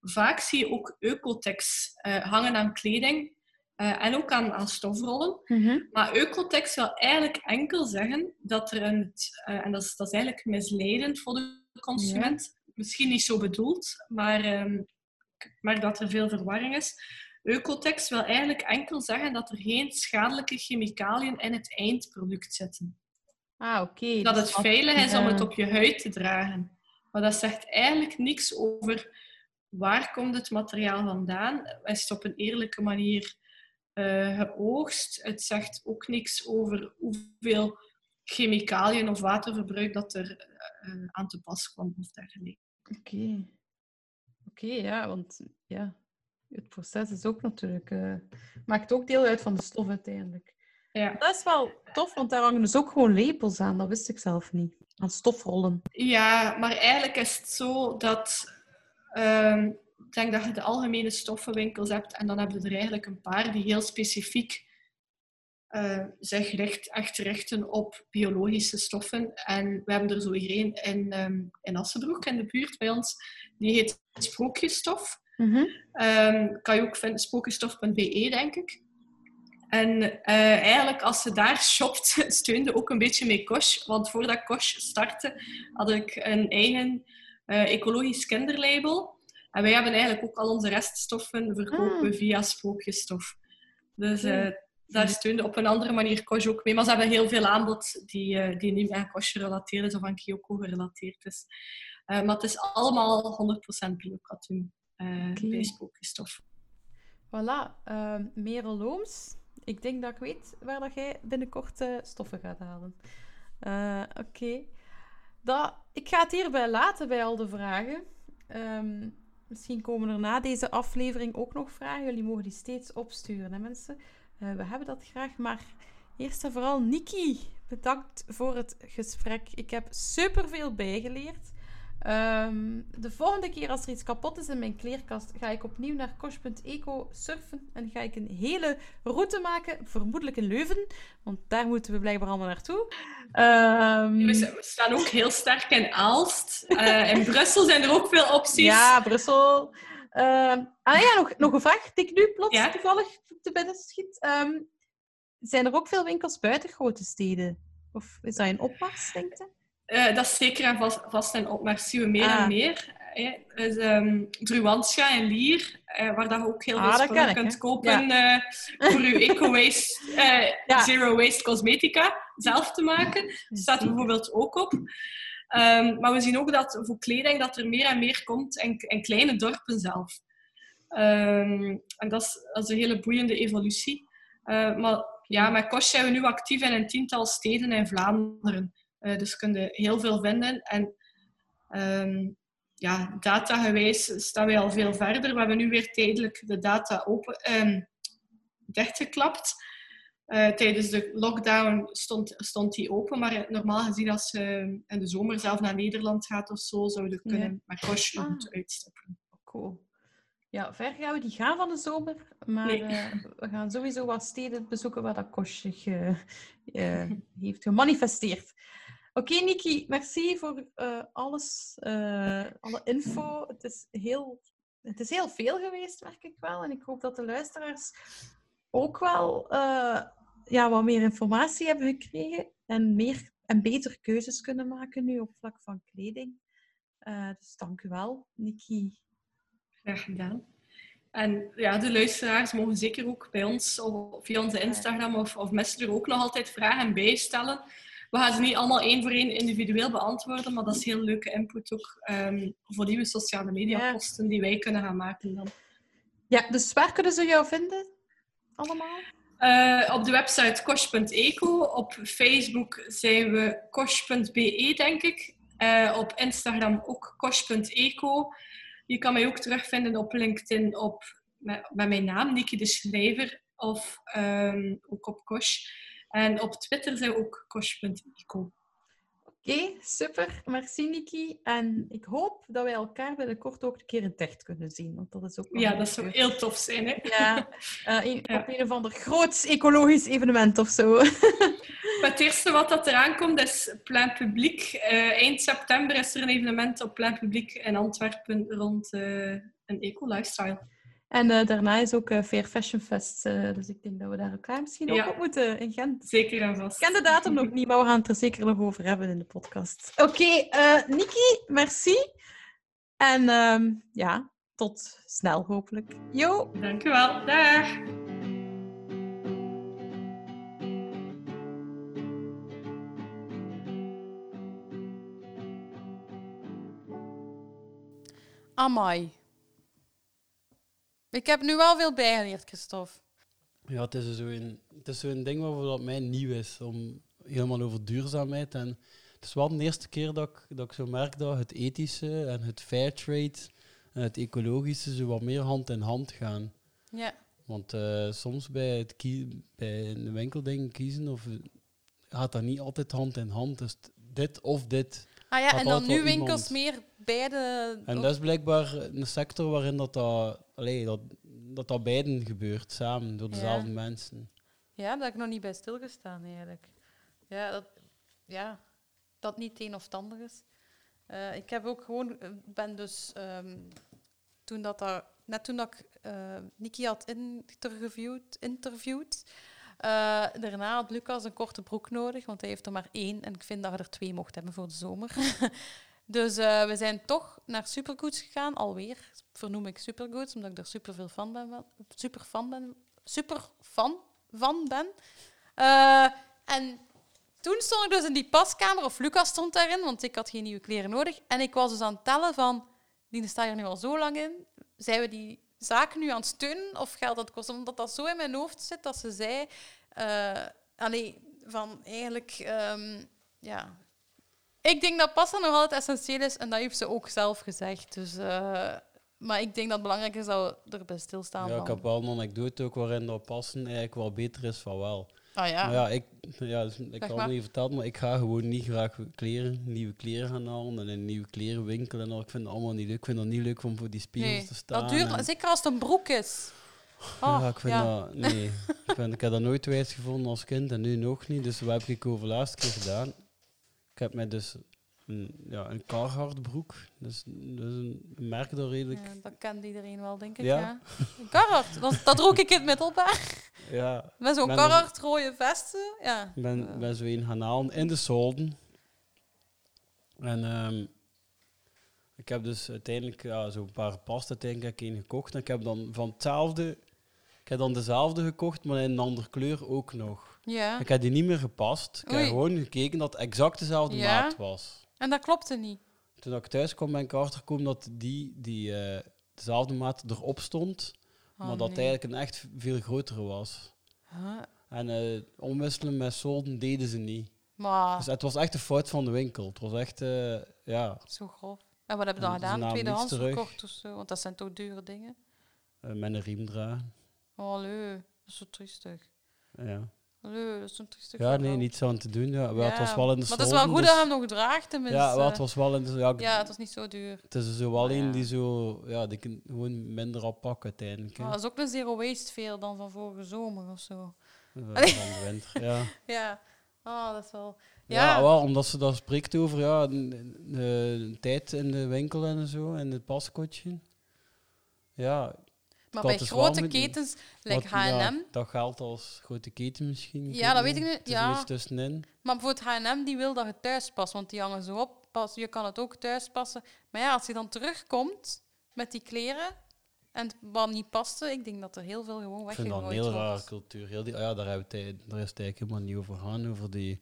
Vaak zie je ook Ecotex eh, hangen aan kleding eh, en ook aan, aan stofrollen. Maar Ecotex wil eigenlijk enkel zeggen dat er een, uh, en dat is, dat is eigenlijk misleidend voor de consument, misschien niet zo bedoeld, maar um, ik merk dat er veel verwarring is. Ecotex wil eigenlijk enkel zeggen dat er geen schadelijke chemicaliën in het eindproduct zitten. Ah, oké. Dat dus het veilig is om het op je huid te dragen. Maar dat zegt eigenlijk niks over waar komt het materiaal vandaan. Is het op een eerlijke manier eh, geoogst? Het zegt ook niks over hoeveel chemicaliën of waterverbruik dat er eh, aan te pas kwam of dergelijke. Oké. Oké, ja, want ja, het proces is ook natuurlijk... eh, maakt ook deel uit van de stof uiteindelijk. Ja. Dat is wel tof, want daar hangen dus ook gewoon lepels aan. Dat wist ik zelf niet. Aan stofrollen. Ja, maar eigenlijk is het zo dat... ehm, ik denk dat je de algemene stoffenwinkels hebt en dan heb je er eigenlijk een paar die heel specifiek eh, zich richt, echt richten op biologische stoffen. En we hebben er zo hier een in, ehm, in Assenbroek, in de buurt bij ons. Die heet Sprookjesstof. Ehm, kan je ook vinden, sprookjesstof.be, denk ik. En eh, eigenlijk, als je daar [laughs] shopt, steunde ook een beetje mee Kosh. Want voordat Kosh startte, had ik een eigen eh, ecologisch kinderlabel. En wij hebben eigenlijk ook al onze reststoffen verkopen Ah. via sprookjesstof. Dus eh, daar steunde op een andere manier Kosh ook mee. Maar ze hebben heel veel aanbod die, die niet aan Kosh gerelateerd is of aan Kyoko gerelateerd is. Maar het is allemaal 100% biokatoen eh Oké. bij. Voilà, ehm Merel Looms. Ik denk dat ik weet waar dat jij binnenkort eh, stoffen gaat halen. Eh, Oké. Dat- Ik ga het hierbij laten bij al de vragen. Ehm, misschien komen er na deze aflevering ook nog vragen. Jullie mogen die steeds opsturen, hè, mensen. Eh, we hebben dat graag, maar eerst en vooral Niki, bedankt voor het gesprek. Ik heb superveel bijgeleerd. Ehm, de volgende keer als er iets kapot is in mijn kleerkast, ga ik opnieuw naar kosh.eco surfen en ga ik een hele route maken, vermoedelijk in Leuven, want daar moeten we blijkbaar allemaal naartoe. Ehm, We sta- we staan ook heel sterk in Aalst. Eh, in Brussel zijn er ook veel opties. ja, Brussel. Ehm, ah ja, nog, nog een vraag die ik nu plots Ja? toevallig te binnen schiet. Zijn er ook veel winkels buiten grote steden? Of is dat in opmars, denk je? Eh, dat is zeker en vast, vast in opmars zien we meer Ah. en meer. hè. Dus, ehm Druanscha en Lier, eh, waar dat je ook heel Ah, veel spullen ik, kunt kopen eh, voor je eco-waste, [laughs] Ja. zero-waste cosmetica zelf te maken. staat er bijvoorbeeld ook op. Ehm, maar we zien ook dat voor kleding dat er meer en meer komt in, in kleine dorpen zelf. Ehm, en dat is, dat is een hele boeiende evolutie. Maar Ja, met Kosh zijn we nu actief in een tiental steden in Vlaanderen. Uh, dus kun je heel veel vinden. En um, ja, datagewijs staan wij al veel verder. We hebben nu weer tijdelijk de data open, um, dichtgeklapt. Uh, tijdens de lockdown stond, stond die open, maar normaal gezien als je in de zomer zelf naar Nederland gaat of zo, zou je kunnen ja. met Kosh ah. uitstappen. Cool. Ja, ver gaan we die gaan van de zomer, maar nee. uh, [laughs] we gaan sowieso wat steden bezoeken waar dat zich uh, [laughs] heeft gemanifesteerd. Oké, okay, Niki, merci voor uh, alles, uh, alle info. Het is, heel, het is heel veel geweest, merk ik wel. En ik hoop dat de luisteraars ook wel uh, ja, wat meer informatie hebben gekregen en meer en beter keuzes kunnen maken nu op vlak van kleding. dus dank u wel, Niki. Graag gedaan. En ja, de luisteraars mogen zeker ook bij ons of via onze Instagram of, of Messenger ook nog altijd vragen bijstellen. We gaan ze niet allemaal één voor één individueel beantwoorden, maar dat is heel leuke input ook um, voor nieuwe sociale media posten die wij kunnen gaan maken dan. Ja, dus waar kunnen ze jou vinden? Allemaal? Uh, op de website kosh.eco. Op Facebook zijn we kosh.be, denk ik. Uh, op Instagram ook kosh.eco. Je kan mij ook terugvinden op LinkedIn op, met, met mijn naam, Niki de Schrijver, of um, ook op Kosh. En op Twitter zijn we ook kosh.eco. Oké, super. Merci Niki. En ik hoop dat wij elkaar binnenkort ook een keer in echt kunnen zien. Want dat is ook ja, dat zou heel tof zijn. Hè? Ja, uh, een, ja. op een of ander groots ecologisch evenement of zo. het eerste wat dat eraan komt is Plein Publiek. Uh, eind september is er een evenement op Plein Publiek in Antwerpen rond uh, een eco-lifestyle. En uh, daarna is ook uh, Fair Fashion Fest. Uh, dus ik denk dat we daar elkaar misschien ja. ook op moeten in Gent. Zeker en vast. Ik ken de datum nog niet, maar we gaan het er zeker nog over hebben in de podcast. Oké, okay, Niki, merci. En um, ja, tot snel hopelijk. Jo. Dankjewel. Dag. Amai. Ik heb nu wel veel bijgeleerd, Christophe. Ja, het is zo'n zo ding waarvoor dat mij nieuw is, om helemaal over duurzaamheid. En het is wel de eerste keer dat ik, dat ik zo merk dat het ethische en het fair trade en het ecologische zo wat meer hand in hand gaan. Ja. Want uh, soms bij, het bij de winkeldingen kiezen of, gaat dat niet altijd hand in hand. Dus dit of dit. Ah ja, en dan nu winkels meer beide... En dat is blijkbaar een sector waarin dat, dat, allee, dat, dat, dat beiden gebeurt, samen, door dezelfde ja. mensen. Ja, daar heb ik nog niet bij stilgestaan eigenlijk. Ja, dat, ja, dat niet het een of het ander is. Uh, ik heb ook gewoon, ben dus, um, toen dat daar, net toen dat ik uh, Niki had interviewd, interviewd uh, daarna had Lucas een korte broek nodig, want hij heeft er maar één. En ik vind dat je er twee mocht hebben voor de zomer. [laughs] Dus uh, we zijn toch naar Supergoods gegaan, alweer. Vernoem ik Supergoods, omdat ik er super veel fan ben. Super fan ben. Super fan van ben. Uh, en toen stond ik dus in die paskamer, of Lucas stond daarin, want ik had geen nieuwe kleren nodig. En ik was dus aan het tellen van, die sta je er nu al zo lang in. Zijn we die zaken nu aan het steunen of geld dat kosten? Omdat dat zo in mijn hoofd zit dat ze zei... Uh, allee, van eigenlijk... Um, ja, ik denk dat passen nog altijd essentieel is en dat heeft ze ook zelf gezegd. Dus, uh, maar ik denk dat het belangrijk is dat we erbij stilstaan. Ja, ik heb wel een anekdote ook waarin dat passen eigenlijk wel beter is van wel. Ah ja. Maar ja, ik, ja, dus, ik had het niet verteld, maar ik ga gewoon niet graag kleren, nieuwe kleren gaan halen en een nieuwe klerenwinkel en al. Ik vind het allemaal niet leuk. Ik vind het niet leuk om voor die spiegels nee, te staan. Dat duurt, zeker als het een broek is. Oh, ja, ik vind ja. dat... Nee. [laughs] ik, vind, ik heb dat nooit wijs gevonden als kind en nu nog niet. Dus wat heb ik over de laatste keer gedaan? Ik heb mij dus een, ja, een Carhartt broek. Dus, dus een merk dat redelijk... Ja, dat kent iedereen wel, denk ik. Ja. ja. Carhartt, dat, dat droeg ik in het middelbaar. Ja. Met zo'n Carhartt rode vesten. Ja. Ik ben, ben zo een gaan halen in de solden. En um, ik heb dus uiteindelijk ja, zo'n paar pasta uiteindelijk een gekocht. En ik heb dan van hetzelfde... Ik heb dan dezelfde gekocht, maar in een andere kleur ook nog. Ja. Ik heb die niet meer gepast. Ik heb gewoon gekeken dat het exact dezelfde ja. maat was. En dat klopte niet. Toen ik thuis kwam, ben ik achtergekomen dat die, die uh, dezelfde maat erop stond, oh, maar dat nee. eigenlijk een echt veel grotere was. Huh? En eh, omwisselen met solden deden ze niet. Maar Dus het was echt een fout van de winkel. Het was echt, eh, ja, zo grof. En wat hebben we dan En ze gedaan? namen Tweedehands niets terug. verkocht of zo? Want dat zijn toch dure dingen? eh, met een riem dragen. Oh, leuk. Dat is zo triestig. Ja, Leuk, dat is zo triestig. ja nee, niets aan te doen. Ja. Wel, het Ja, was wel in de Maar het is wel goed dus- dat je hem nog draagt, tenminste. Ja, het was wel in de... Ja, Ja, het was niet zo duur. Het is er zo wel een ja. die zo... Ja, die kan gewoon minder oppakken uiteindelijk. hè. Maar dat is ook een zero waste veel dan van vorige zomer of zo. Eh, [laughs] van de winter, ja. Ja, oh, dat is wel... Ja, Ja, wel, omdat ze daar spreekt over ja, de, de tijd in de winkel en zo, en het paskotje. Ja, maar bij grote ketens, like ja, H&M... dat geldt als grote keten misschien. Ja, dat weet ik niet. ja. tussenin. Maar bijvoorbeeld H&M, die wil dat je thuis past, want die hangen zo op. Pas, je kan het ook thuis passen. Maar ja, als je dan terugkomt met die kleren en het wat niet paste, ik denk dat er heel veel gewoon Ik vind dat een weggegooid heel rare wordt. cultuur. Heel die, ah ja, daar, hebben we het, daar is het eigenlijk helemaal niet over gaan. Over die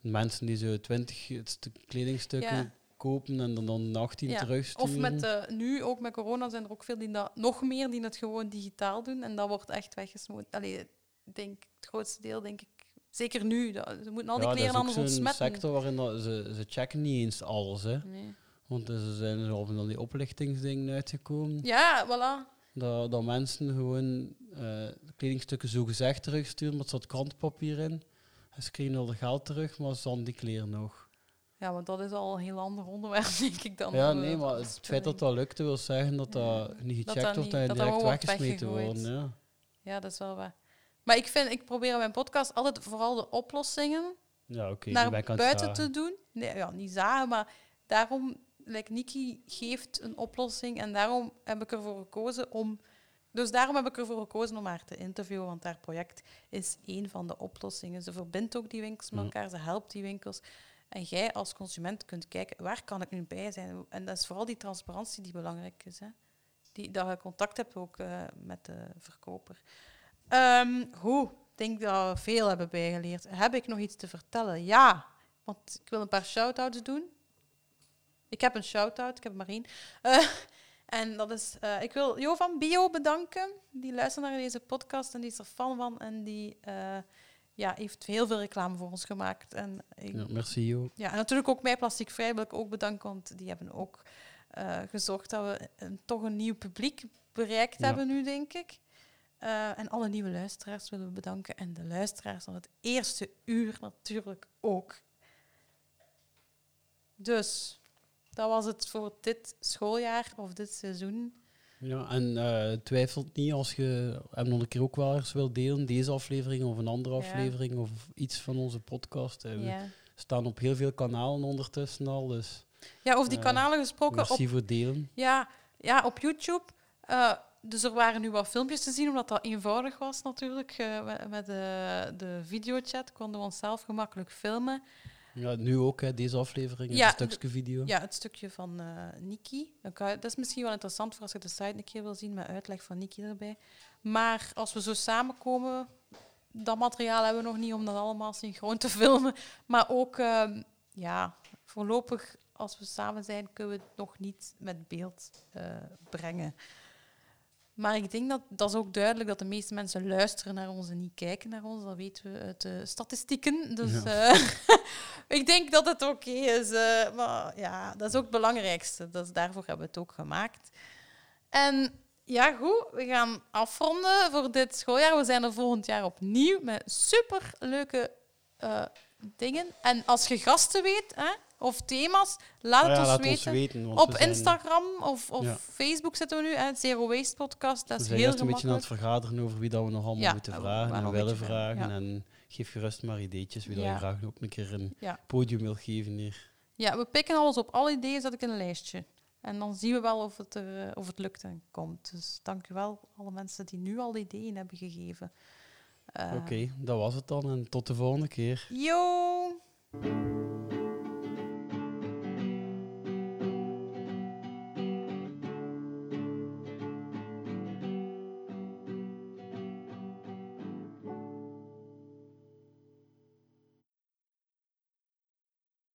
mensen die zo twintig stuk kledingstukken Ja. Kopen en dan, dan 18 Ja, terugsturen. Of met de, nu, ook met corona, zijn er ook veel die dat, nog meer die het gewoon digitaal doen. En dat wordt echt weggesmoten. Allee, denk, het grootste deel, denk ik, zeker nu. Dat, ze moeten al die ja, kleren is anders ook zo'n ontsmetten. sector waarin dat, ze, ze checken niet eens alles. Hè. Nee. Want er zijn er al van die oplichtingsdingen uitgekomen. Ja, voilà. Dat, dat mensen gewoon eh, kledingstukken zo gezegd terugsturen, maar er zat krantenpapier in. En ze kregen al het geld terug, maar ze hadden die kleren nog. Ja, want dat is al een heel ander onderwerp, [laughs] denk ik dan. ja, nee, maar het feit dat dat lukte wil zeggen dat dat Ja, niet gecheckt wordt en direct wordt weggesmeten worden. Ja, Ja, dat is wel waar. Maar ik, vind, ik probeer in mijn podcast altijd vooral de oplossingen ja oké. nu naar buiten zagen. te doen. Nee, ja, niet zagen, maar daarom, like Niki geeft een oplossing en daarom heb ik ervoor gekozen om... Dus daarom heb ik ervoor gekozen om haar te interviewen, want haar project is één van de oplossingen. Ze verbindt ook die winkels met elkaar, ze helpt die winkels. En jij als consument kunt kijken, waar kan ik nu bij zijn? En dat is vooral die transparantie die belangrijk is. Hè? Die, dat je contact hebt ook eh, met de verkoper. Ehm hoe? Ik denk dat we veel hebben bijgeleerd. Heb ik nog iets te vertellen? Ja, want ik wil een paar shout-outs doen. Ik heb een shout-out, ik heb maar één. Eh, [laughs] en dat is, eh, ik wil Jo van Bio bedanken. Die luistert naar deze podcast en die is er fan van. En die ja, heeft heel veel reclame voor ons gemaakt. En ik, Ja, merci, Jo. ja, en natuurlijk ook mij Plastic Vrij wil ik ook bedanken, want die hebben ook eh, gezorgd dat we een, toch een nieuw publiek bereikt Ja. hebben nu, denk ik. Eh, en alle nieuwe luisteraars willen we bedanken. En de luisteraars van het eerste uur natuurlijk ook. Dus, dat was het voor dit schooljaar of dit seizoen. Ja, en eh twijfelt niet als je hem nog een keer ook wel eens wil delen, deze aflevering of een andere Ja. aflevering of iets van onze podcast. Eh, We staan op heel veel kanalen ondertussen al, dus ja over die Eh, kanalen gesproken. Op, merci voor het delen. ja, ja, op YouTube. Dus er waren nu wat filmpjes te zien, omdat dat eenvoudig was natuurlijk. met- met de, de videochat konden we onszelf gemakkelijk filmen. Ja, nu ook, hè, deze aflevering, Ja, een stukje video. Ja, het stukje van kan je- Dat is misschien wel interessant voor als je de site een keer wil zien met uitleg van Niki erbij. Maar als we zo samenkomen, dat materiaal hebben we nog niet om dat allemaal synchroon te [laughs] filmen. Maar ook, ehm, ja, voorlopig als we samen zijn, kunnen we het nog niet met beeld eh, brengen. Maar ik denk dat dat is ook duidelijk dat de meeste mensen luisteren naar ons en niet kijken naar ons. Dat weten we uit de statistieken. Dus Ja. eh, [laughs] ik denk dat het oké is. eh, maar ja, dat is ook het belangrijkste. Dat is, daarvoor hebben we het ook gemaakt. En ja, goed, we gaan afronden voor dit schooljaar. We zijn er volgend jaar opnieuw met super leuke dingen. En als je gasten weet hè, of thema's, laat Ah het ja, ons laat weten. ons weten. want Op we zijn- Instagram of, of Ja. Facebook zitten we nu, hè, Zero Waste Podcast. Dat We is zijn heel eerst een beetje aan het vergaderen over wie dat we nog allemaal Ja, moeten we vragen en willen vragen. En geef gerust maar ideetjes wie dat je graag ook een keer een podium wil geven hier. Ja, we pikken alles op. Alle ideeën zet ik in een lijstje. En dan zien we wel of het, er, eh, of het lukt en komt. Dus dank u wel, alle mensen die nu al ideeën hebben gegeven. Eh, Oké, dat was het dan en tot de volgende keer. Yo!